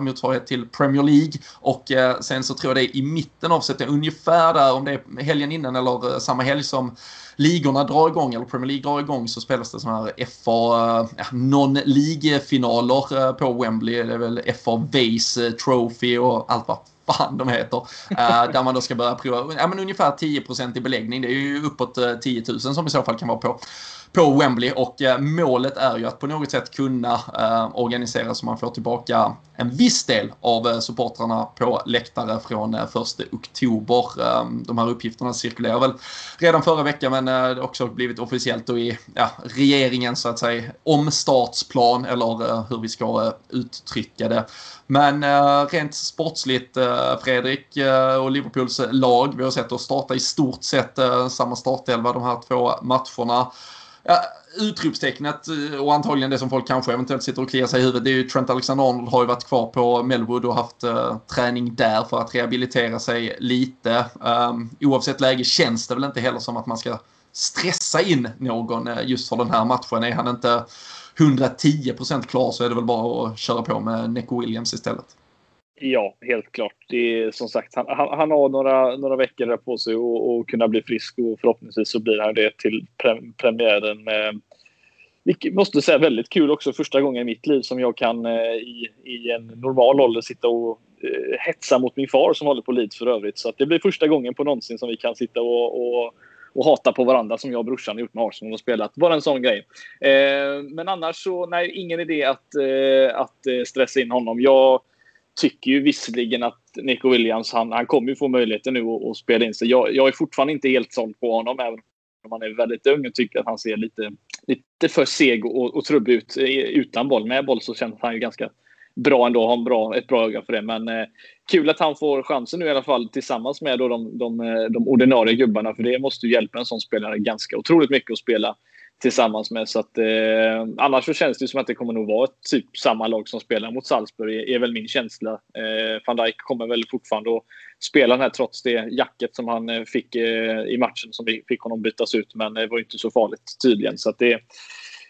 motsvarighet till Premier League och sen så tror jag det är i mitten av september, ungefär där om det är helgen innan eller eh, samma helg som ligorna drar igång, eller Premier League drar igång, så spelas det sådana här FA, eh, ja, non-league-finaler eh, på Wembley. Det är väl FA Vase Trophy och allt vad fan de heter. Uh, där man då ska börja prova, ja men ungefär 10% i beläggning. Det är ju uppåt 10 000 som i så fall kan vara på på Wembley och eh, målet är ju att på något sätt kunna eh, organisera så man får tillbaka en viss del av eh, supportrarna på läktare från 1 oktober. De här uppgifterna cirkulerar väl redan förra veckan men det har också blivit officiellt och i ja, regeringen så att säga omstartsplan eller hur vi ska uttrycka det. Men rent sportsligt Eh, Fredrik eh, och Liverpools lag, vi har sett oss starta i stort sett eh, samma startelva de här två matcherna ja, utropstecknet och antagligen det som folk kanske eventuellt sitter och kliar sig i huvudet det är ju Trent Alexander-Arnold har ju varit kvar på Melwood och haft uh, träning där för att rehabilitera sig lite. Um, oavsett läge känns det väl inte heller som att man ska stressa in någon uh, just för den här matchen. Är han inte 110% klar så är det väl bara att köra på med Neco Williams istället. Ja, helt klart. Det är, som sagt, han, han, han har några, några veckor på sig att kunna bli frisk och förhoppningsvis så blir han det till pre, premiären. Med, vilket måste säga väldigt kul också. Första gången i mitt liv som jag kan eh, i, i en normal ålder sitta och eh, hetsa mot min far som håller på Leeds för övrigt. Så det blir första gången på någonsin som vi kan sitta och, och, och hata på varandra som jag och brorsan har gjort med Arsenal och spelat. Bara en sån grej. Eh, men annars så, nej, ingen idé att, eh, att eh, stressa in honom. Jag tycker ju visserligen att Nico Williams, han, han kommer ju få möjligheten nu att, att spela in sig. Jag, jag är fortfarande inte helt såld på honom, även om han är väldigt ung och tycker att han ser lite, lite för seg och, och trubbig ut utan boll. Med boll så känns han ju ganska bra ändå, har en bra, ett bra öga för det. Men eh, kul att han får chansen nu i alla fall tillsammans med då de, de, eh, de ordinarie gubbarna. För det måste ju hjälpa en sån spelare ganska otroligt mycket att spela tillsammans med. Så att, eh, annars så känns det som att det kommer nog vara typ samma lag som spelar mot Salzburg, är, är väl min känsla. Eh, Van Dijk kommer väl fortfarande att spela den här trots det jacket som han eh, fick eh, i matchen som vi fick honom bytas ut. Men det var inte så farligt tydligen. Så att det,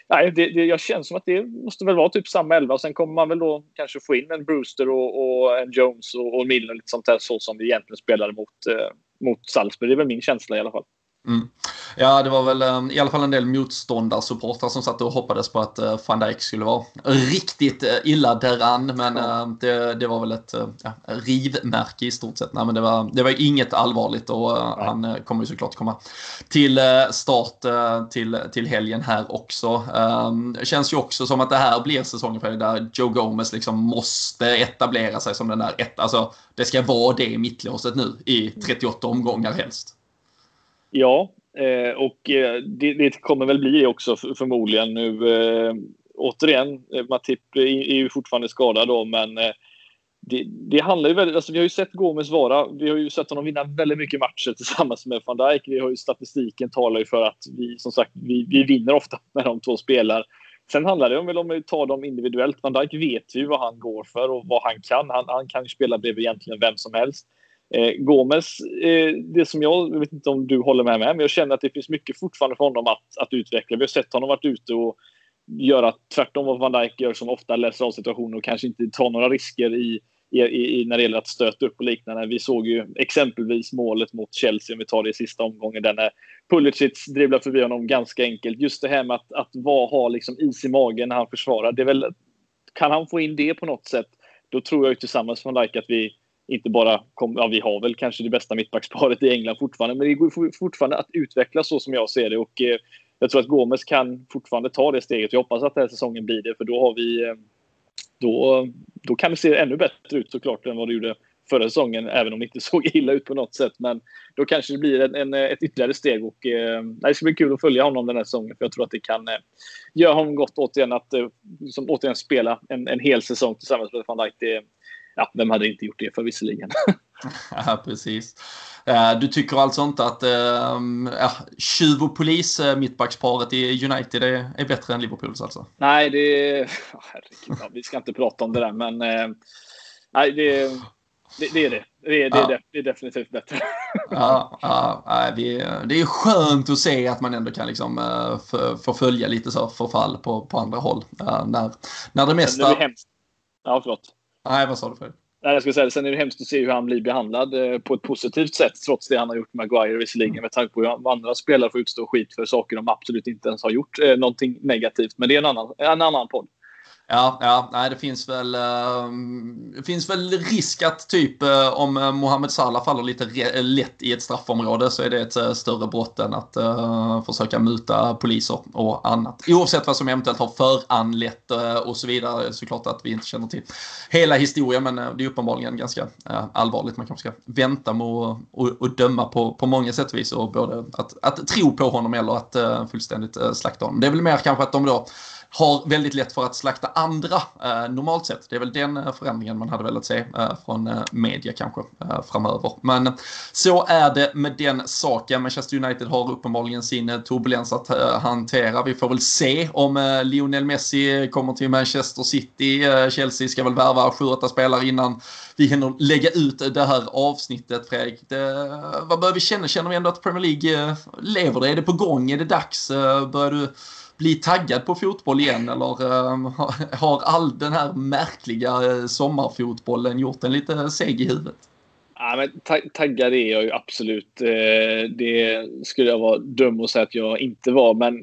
nej, det, det, jag känner som att det måste väl vara typ samma elva. Sen kommer man väl då kanske få in en Brewster och, och en Jones och, och Milner lite sånt där så som vi egentligen spelade mot, eh, mot Salzburg. Det är väl min känsla i alla fall. Mm. Ja, det var väl um, i alla fall en del motståndarsupportrar som satt och hoppades på att uh, van Dijk skulle vara riktigt uh, illa däran. Men uh, det, det, var väl ett uh, ja, rivmärke i stort sett. Nej, men det var, det var inget allvarligt och uh, han kommer ju såklart komma till start till, till helgen här också. Um, det känns ju också som att det här blir säsongen för där Joe Gomez liksom måste etablera sig som den där ett, alltså det ska vara det i mittlåset nu i 38 omgångar helst. Ja, eh, och eh, det, det, kommer väl bli det också förmodligen nu. Eh, återigen, eh, Matip är ju fortfarande skadad då, men eh, det, det, handlar ju väldigt, alltså vi har ju sett Gomes vara, vi har ju sett honom vinna väldigt mycket matcher tillsammans med van Dijk. Vi har ju statistiken talar ju för att vi som sagt, vi, vi vinner ofta när de två spelar. Sen handlar det om, om vi tar dem individuellt. Van Dijk vet ju vad han går för och vad han kan. Han, han kan ju spela bredvid egentligen vem som helst. Eh, Gomes, eh, det som jag, jag vet inte om du håller med mig, men jag känner att det finns mycket fortfarande för honom att, att utveckla. Vi har sett honom varit ute och göra tvärtom vad Van Dijk gör som ofta läser av situationer och kanske inte tar några risker i, i, i, när det gäller att stöta upp och liknande. Vi såg ju exempelvis målet mot Chelsea, om vi tar det i sista omgången, där när Pulisic dribblar förbi honom ganska enkelt. Just det här med att, att var, ha liksom is i magen när han försvarar. Det är väl, kan han få in det på något sätt, då tror jag tillsammans med Van Dijk att vi inte bara kom, ja, vi har väl kanske det bästa mittbacksparet i England fortfarande, men det går fortfarande att utveckla så som jag ser det. Och eh, jag tror att Gomes kan fortfarande ta det steget. Jag hoppas att den här säsongen blir det, för då har vi... Eh, då, då kan det se ännu bättre ut såklart än vad det gjorde förra säsongen, även om det inte såg illa ut på något sätt. Men då kanske det blir en, en ett ytterligare steg och eh, det ska bli kul att följa honom den här säsongen för jag tror att det kan eh, göra honom gott återigen att eh, som, återigen spela en, en hel säsong tillsammans med van Dijk. Det, ja, vem hade inte gjort det för visserligen? ja, precis. Eh, du tycker alltså inte att äh, ja, tjuv och polis, eh, mittbacksparet i United, är, är bättre än Liverpools alltså? Nej, det är... Oh, herregud, ja, vi ska inte prata om det där, men äh, nej, det, det, det, är det. Det är, det, ja. det är definitivt bättre. ja, ja det, är, det är skönt att se att man ändå kan liksom, få följa lite så förfall på, på andra håll. När, när det mesta... Ja, förlåt. Nej, vad sa du förut? Nej, jag ska säga, sen är det hemskt att se hur han blir behandlad eh, på ett positivt sätt trots det han har gjort med Maguire visserligen med tanke på hur andra spelare får utstå skit för saker de absolut inte ens har gjort eh, någonting negativt. Men det är en annan, en annan podd. Ja, ja nej, det finns väl, um, det finns väl risk att typ uh, om eh, Mohamed Salah faller lite eh, lätt i ett straffområde så är det ett uh, större brott än att försöka muta poliser och annat. Oavsett vad som eventuellt har föranlett och så vidare. Såklart att vi inte känner till hela historien men det är uppenbarligen ganska allvarligt. Man kanske ska vänta med att och, och döma på, på många sätt och vis och både att, att tro på honom eller att fullständigt slakta honom. Det är väl mer kanske att de då har väldigt lätt för att slakta andra eh, normalt sett. Det är väl den eh, förändringen man hade velat se eh, från eh, media kanske eh, framöver. Men så är det med den saken. Manchester United har uppenbarligen sin eh, turbulens att eh, hantera. Vi får väl se om Lionel Messi kommer till Manchester City. Chelsea ska väl värva 7-8 spelare innan vi hinner lägga ut det här avsnittet Fredrik. Det, vad börjar vi känna? Känner vi ändå att Premier League lever det? Är det på gång? Är det dags? Börjar du bli taggad på fotboll igen eller ehm, har all den här märkliga eh, sommarfotbollen gjort en lite seg i huvudet? Ja, men taggad är jag ju absolut. Eh, det skulle jag vara dum att säga att jag inte var. Men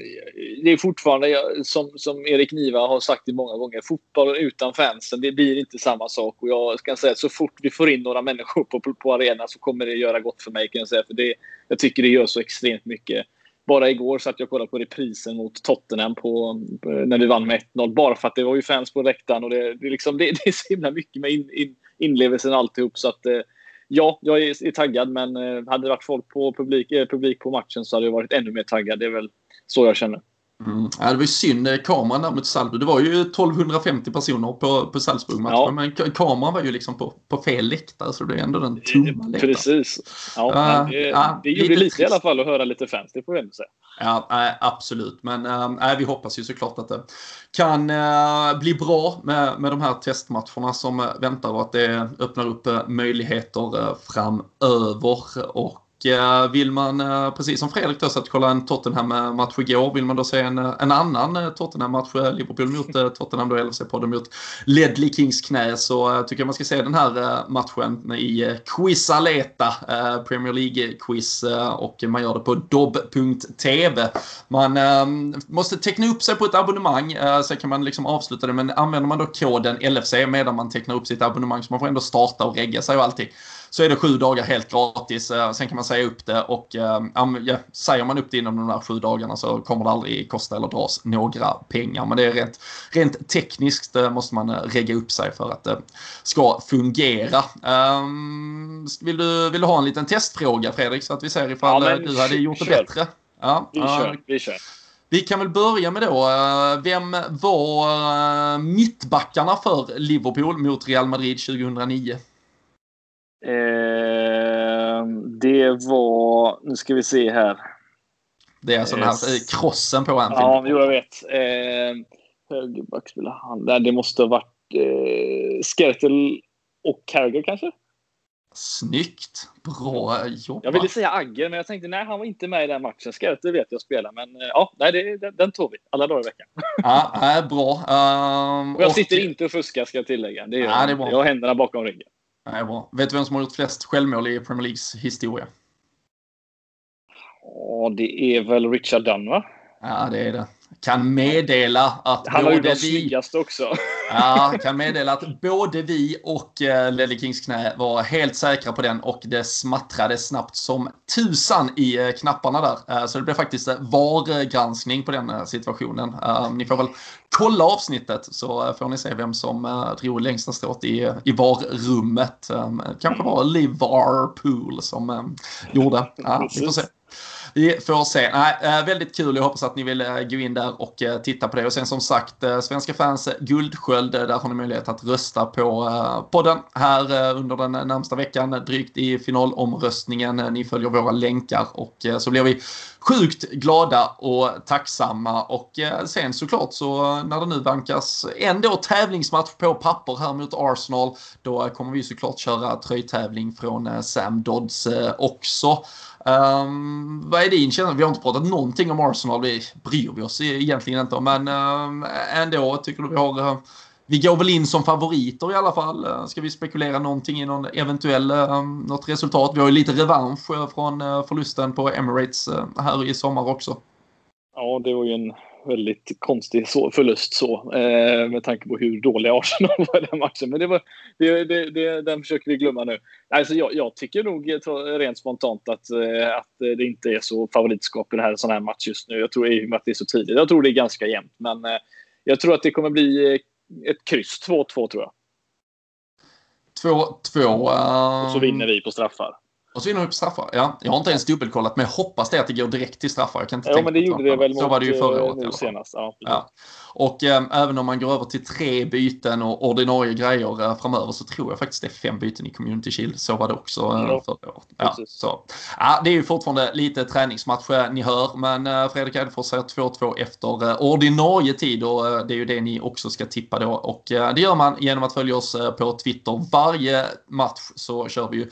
det är fortfarande, som, som Erik Niva har sagt det många gånger, fotboll utan fansen, det blir inte samma sak. Och jag kan säga att så fort vi får in några människor på, på, på arenan så kommer det göra gott för mig. Kan jag, säga. För det, jag tycker det gör så extremt mycket. Bara igår satt jag och kollade på reprisen mot Tottenham på, eh, när vi vann med 1-0. Bara för att det var ju fans på läktaren. Och det, det, liksom, det, det är så himla mycket med in, in, inlevelsen alltihop. Så att, eh, ja, jag är, är taggad, men eh, hade det varit folk på publik, eh, publik på matchen så hade jag varit ännu mer taggad. Det är väl så jag känner. Mm. Ja, det var ju synd, eh, kameran där mot Salzburg. Det var ju 1250 personer på, på Salzburg-matchen, ja. men kameran var ju liksom på, på fel läktare, så det är ändå den tomma läktaren. Precis. Ja, uh, det, uh, det gjorde lite, lite i alla fall att höra lite fans, det får ändå säga. Ja, äh, absolut. Men äh, vi hoppas ju såklart att det kan äh, bli bra med, med de här testmatcherna som väntar och att det öppnar upp möjligheter framöver. Och Eh, Eh, vill man, eh, precis som Fredrik då, att kolla en Tottenham-match igår, vill man då se en, eh, en annan Tottenham-match, Liverpool mot Tottenham då, LFC-podden mot Ledley Kings knä, så tycker jag man ska se den här matchen i Quiz Aleta, Premier League-quiz, och man gör det på dobb.tv. Man måste teckna upp sig på ett abonnemang, sen kan man liksom avsluta det, men använder man då koden LFC medan man tecknar upp sitt abonnemang, så man får ändå starta och regga sig och allting så är det sju dagar helt gratis. Eh, sen kan man säga upp det och eh, ja, säger man upp det inom de där sju dagarna så kommer det aldrig kosta eller dras några pengar. Men det är rent, rent tekniskt eh, måste man regga upp sig för att det ska fungera. Um, vill, du, vill du ha en liten testfråga Fredrik så att vi ser ifall ja, du hade gjort det kör. bättre? Ja, vi kör. Vi kör. Vi kan väl börja med då, vem var mittbackarna för Liverpool mot Real Madrid 2009? Eh, det var, nu ska vi se här. Det är alltså den här krossen på Anfield. Ja, jo, jag vet. Eh, högerback spelar han. Det måste ha varit eh, Skertel och Carragher kanske? Snyggt! Bra jobbat! Jag ville säga Agger, men jag tänkte nej, han var inte med i den matchen. Skertel vet jag spela, men eh, ja, nej, det, den tog vi alla dagar i veckan. Ja, äh, bra. Um, och jag sitter och... inte och fuskar, ska jag tillägga. Det är, ja, det är bra. Jag har händerna bakom ryggen. Nej, bra. Vet du vem som har gjort flest självmål i Premier Leagues historia? Ja, det är väl Richard Dunn, va? Ja, det är det. Kan meddela att Han var ju den snyggaste också. Ja, kan meddela att både vi och eh, Ledley Kings knä var helt säkra på den och det smattrade snabbt som tusan i eh, knapparna där. Eh, så det blev faktiskt VAR-granskning på den situationen. Ni får väl kolla avsnittet så får ni se vem som drog längsta strået i, i VAR-rummet. Kanske var Liverpool som gjorde. Ja, vi får se. Vi får se. Nej, eh, väldigt kul. Jag hoppas att ni vill eh, gå in där och eh, titta på det. Och sen som sagt, Svenska fans Guldsköld, där har ni möjlighet att rösta på podden här under den närmsta veckan. Drygt i finalomröstningen. Ni följer våra länkar och så blir vi sjukt glada och tacksamma. Och sen såklart så när det nu vankas ändå tävlingsmatch på papper här mot Arsenal. Då kommer vi såklart köra tröjtävling från Sam Dodds också. Um, vad är din känsla? Vi har inte pratat någonting om Arsenal. Det bryr vi oss e- egentligen inte om. Men um, ändå tycker du vi har... Eh, vi går väl in som favoriter i alla fall. Eh, ska vi spekulera någonting i någon eventuell, um, något resultat? Vi har ju lite revansch eh, från förlusten på Emirates här i sommar också. Ja, det var ju en väldigt konstig så, förlust så eh, med tanke på hur dåliga Arsenal var i den matchen. Men det var, det, det, det, den försöker vi glömma nu. Alltså jag, jag tycker nog rent spontant att, eh, att det inte är så favoritskap i den här, sån här match just nu. Jag tror i och med att det är så tidigt. Jag tror det är ganska jämnt, men eh, jag tror att det kommer bli ett kryss. 2-2 tror jag. 2-2. Uh... Och så vinner vi på straffar. Och så vi på straffar. Ja, jag har inte ens dubbelkollat, men jag hoppas det att det går direkt till straffar. Jag kan inte ja, tänka men det gjorde det väl Så var det ju förra året. Nu senast. Ja, ja. Och eh, även om man går över till tre byten och ordinarie grejer eh, framöver så tror jag faktiskt det är fem byten i Community Shield. Så var det också eh, ja. förra året. Ja, så. Ja, det är ju fortfarande lite träningsmatch eh, ni hör, men eh, Fredrik Eidefors säger 2-2 efter eh, ordinarie tid och eh, det är ju det ni också ska tippa då. Och det gör man genom att följa oss på Twitter. Varje match så kör vi ju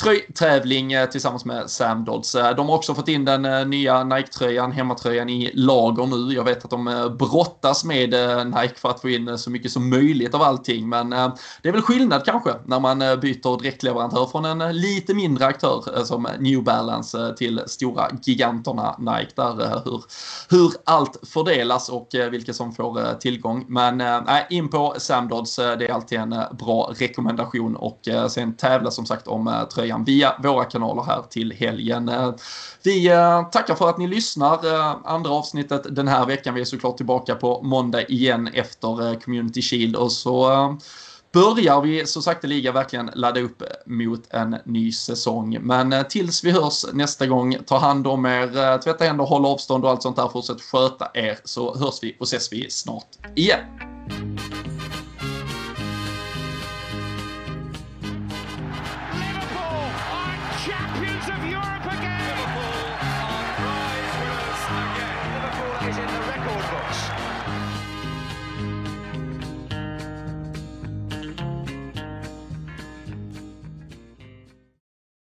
tröjtävling tillsammans med Sam Dodds. Eh, de har också fått in den eh, nya Nike-tröjan, hemmatröjan i lager nu. Jag vet att de eh, brottas med Nike för att få in så mycket som möjligt av allting. Men det är väl skillnad kanske när man byter dräktleverantör från en lite mindre aktör som New Balance till stora giganterna Nike. Där hur, hur allt fördelas och vilka som får tillgång. Men äh, in på Sam Dodds, det är alltid en bra rekommendation och sen tävla som sagt om tröjan via våra kanaler här till helgen. Eh, vi eh, tackar för att ni lyssnar. Eh, andra avsnittet den här veckan. Vi är såklart tillbaka på måndag igen efter Community Shield och så börjar vi så sakteliga verkligen ladda upp mot en ny säsong. Men tills vi hörs nästa gång, ta hand om er, tvätta händer, håll avstånd och allt sånt där. Fortsätt sköta er så hörs vi och ses vi snart igen.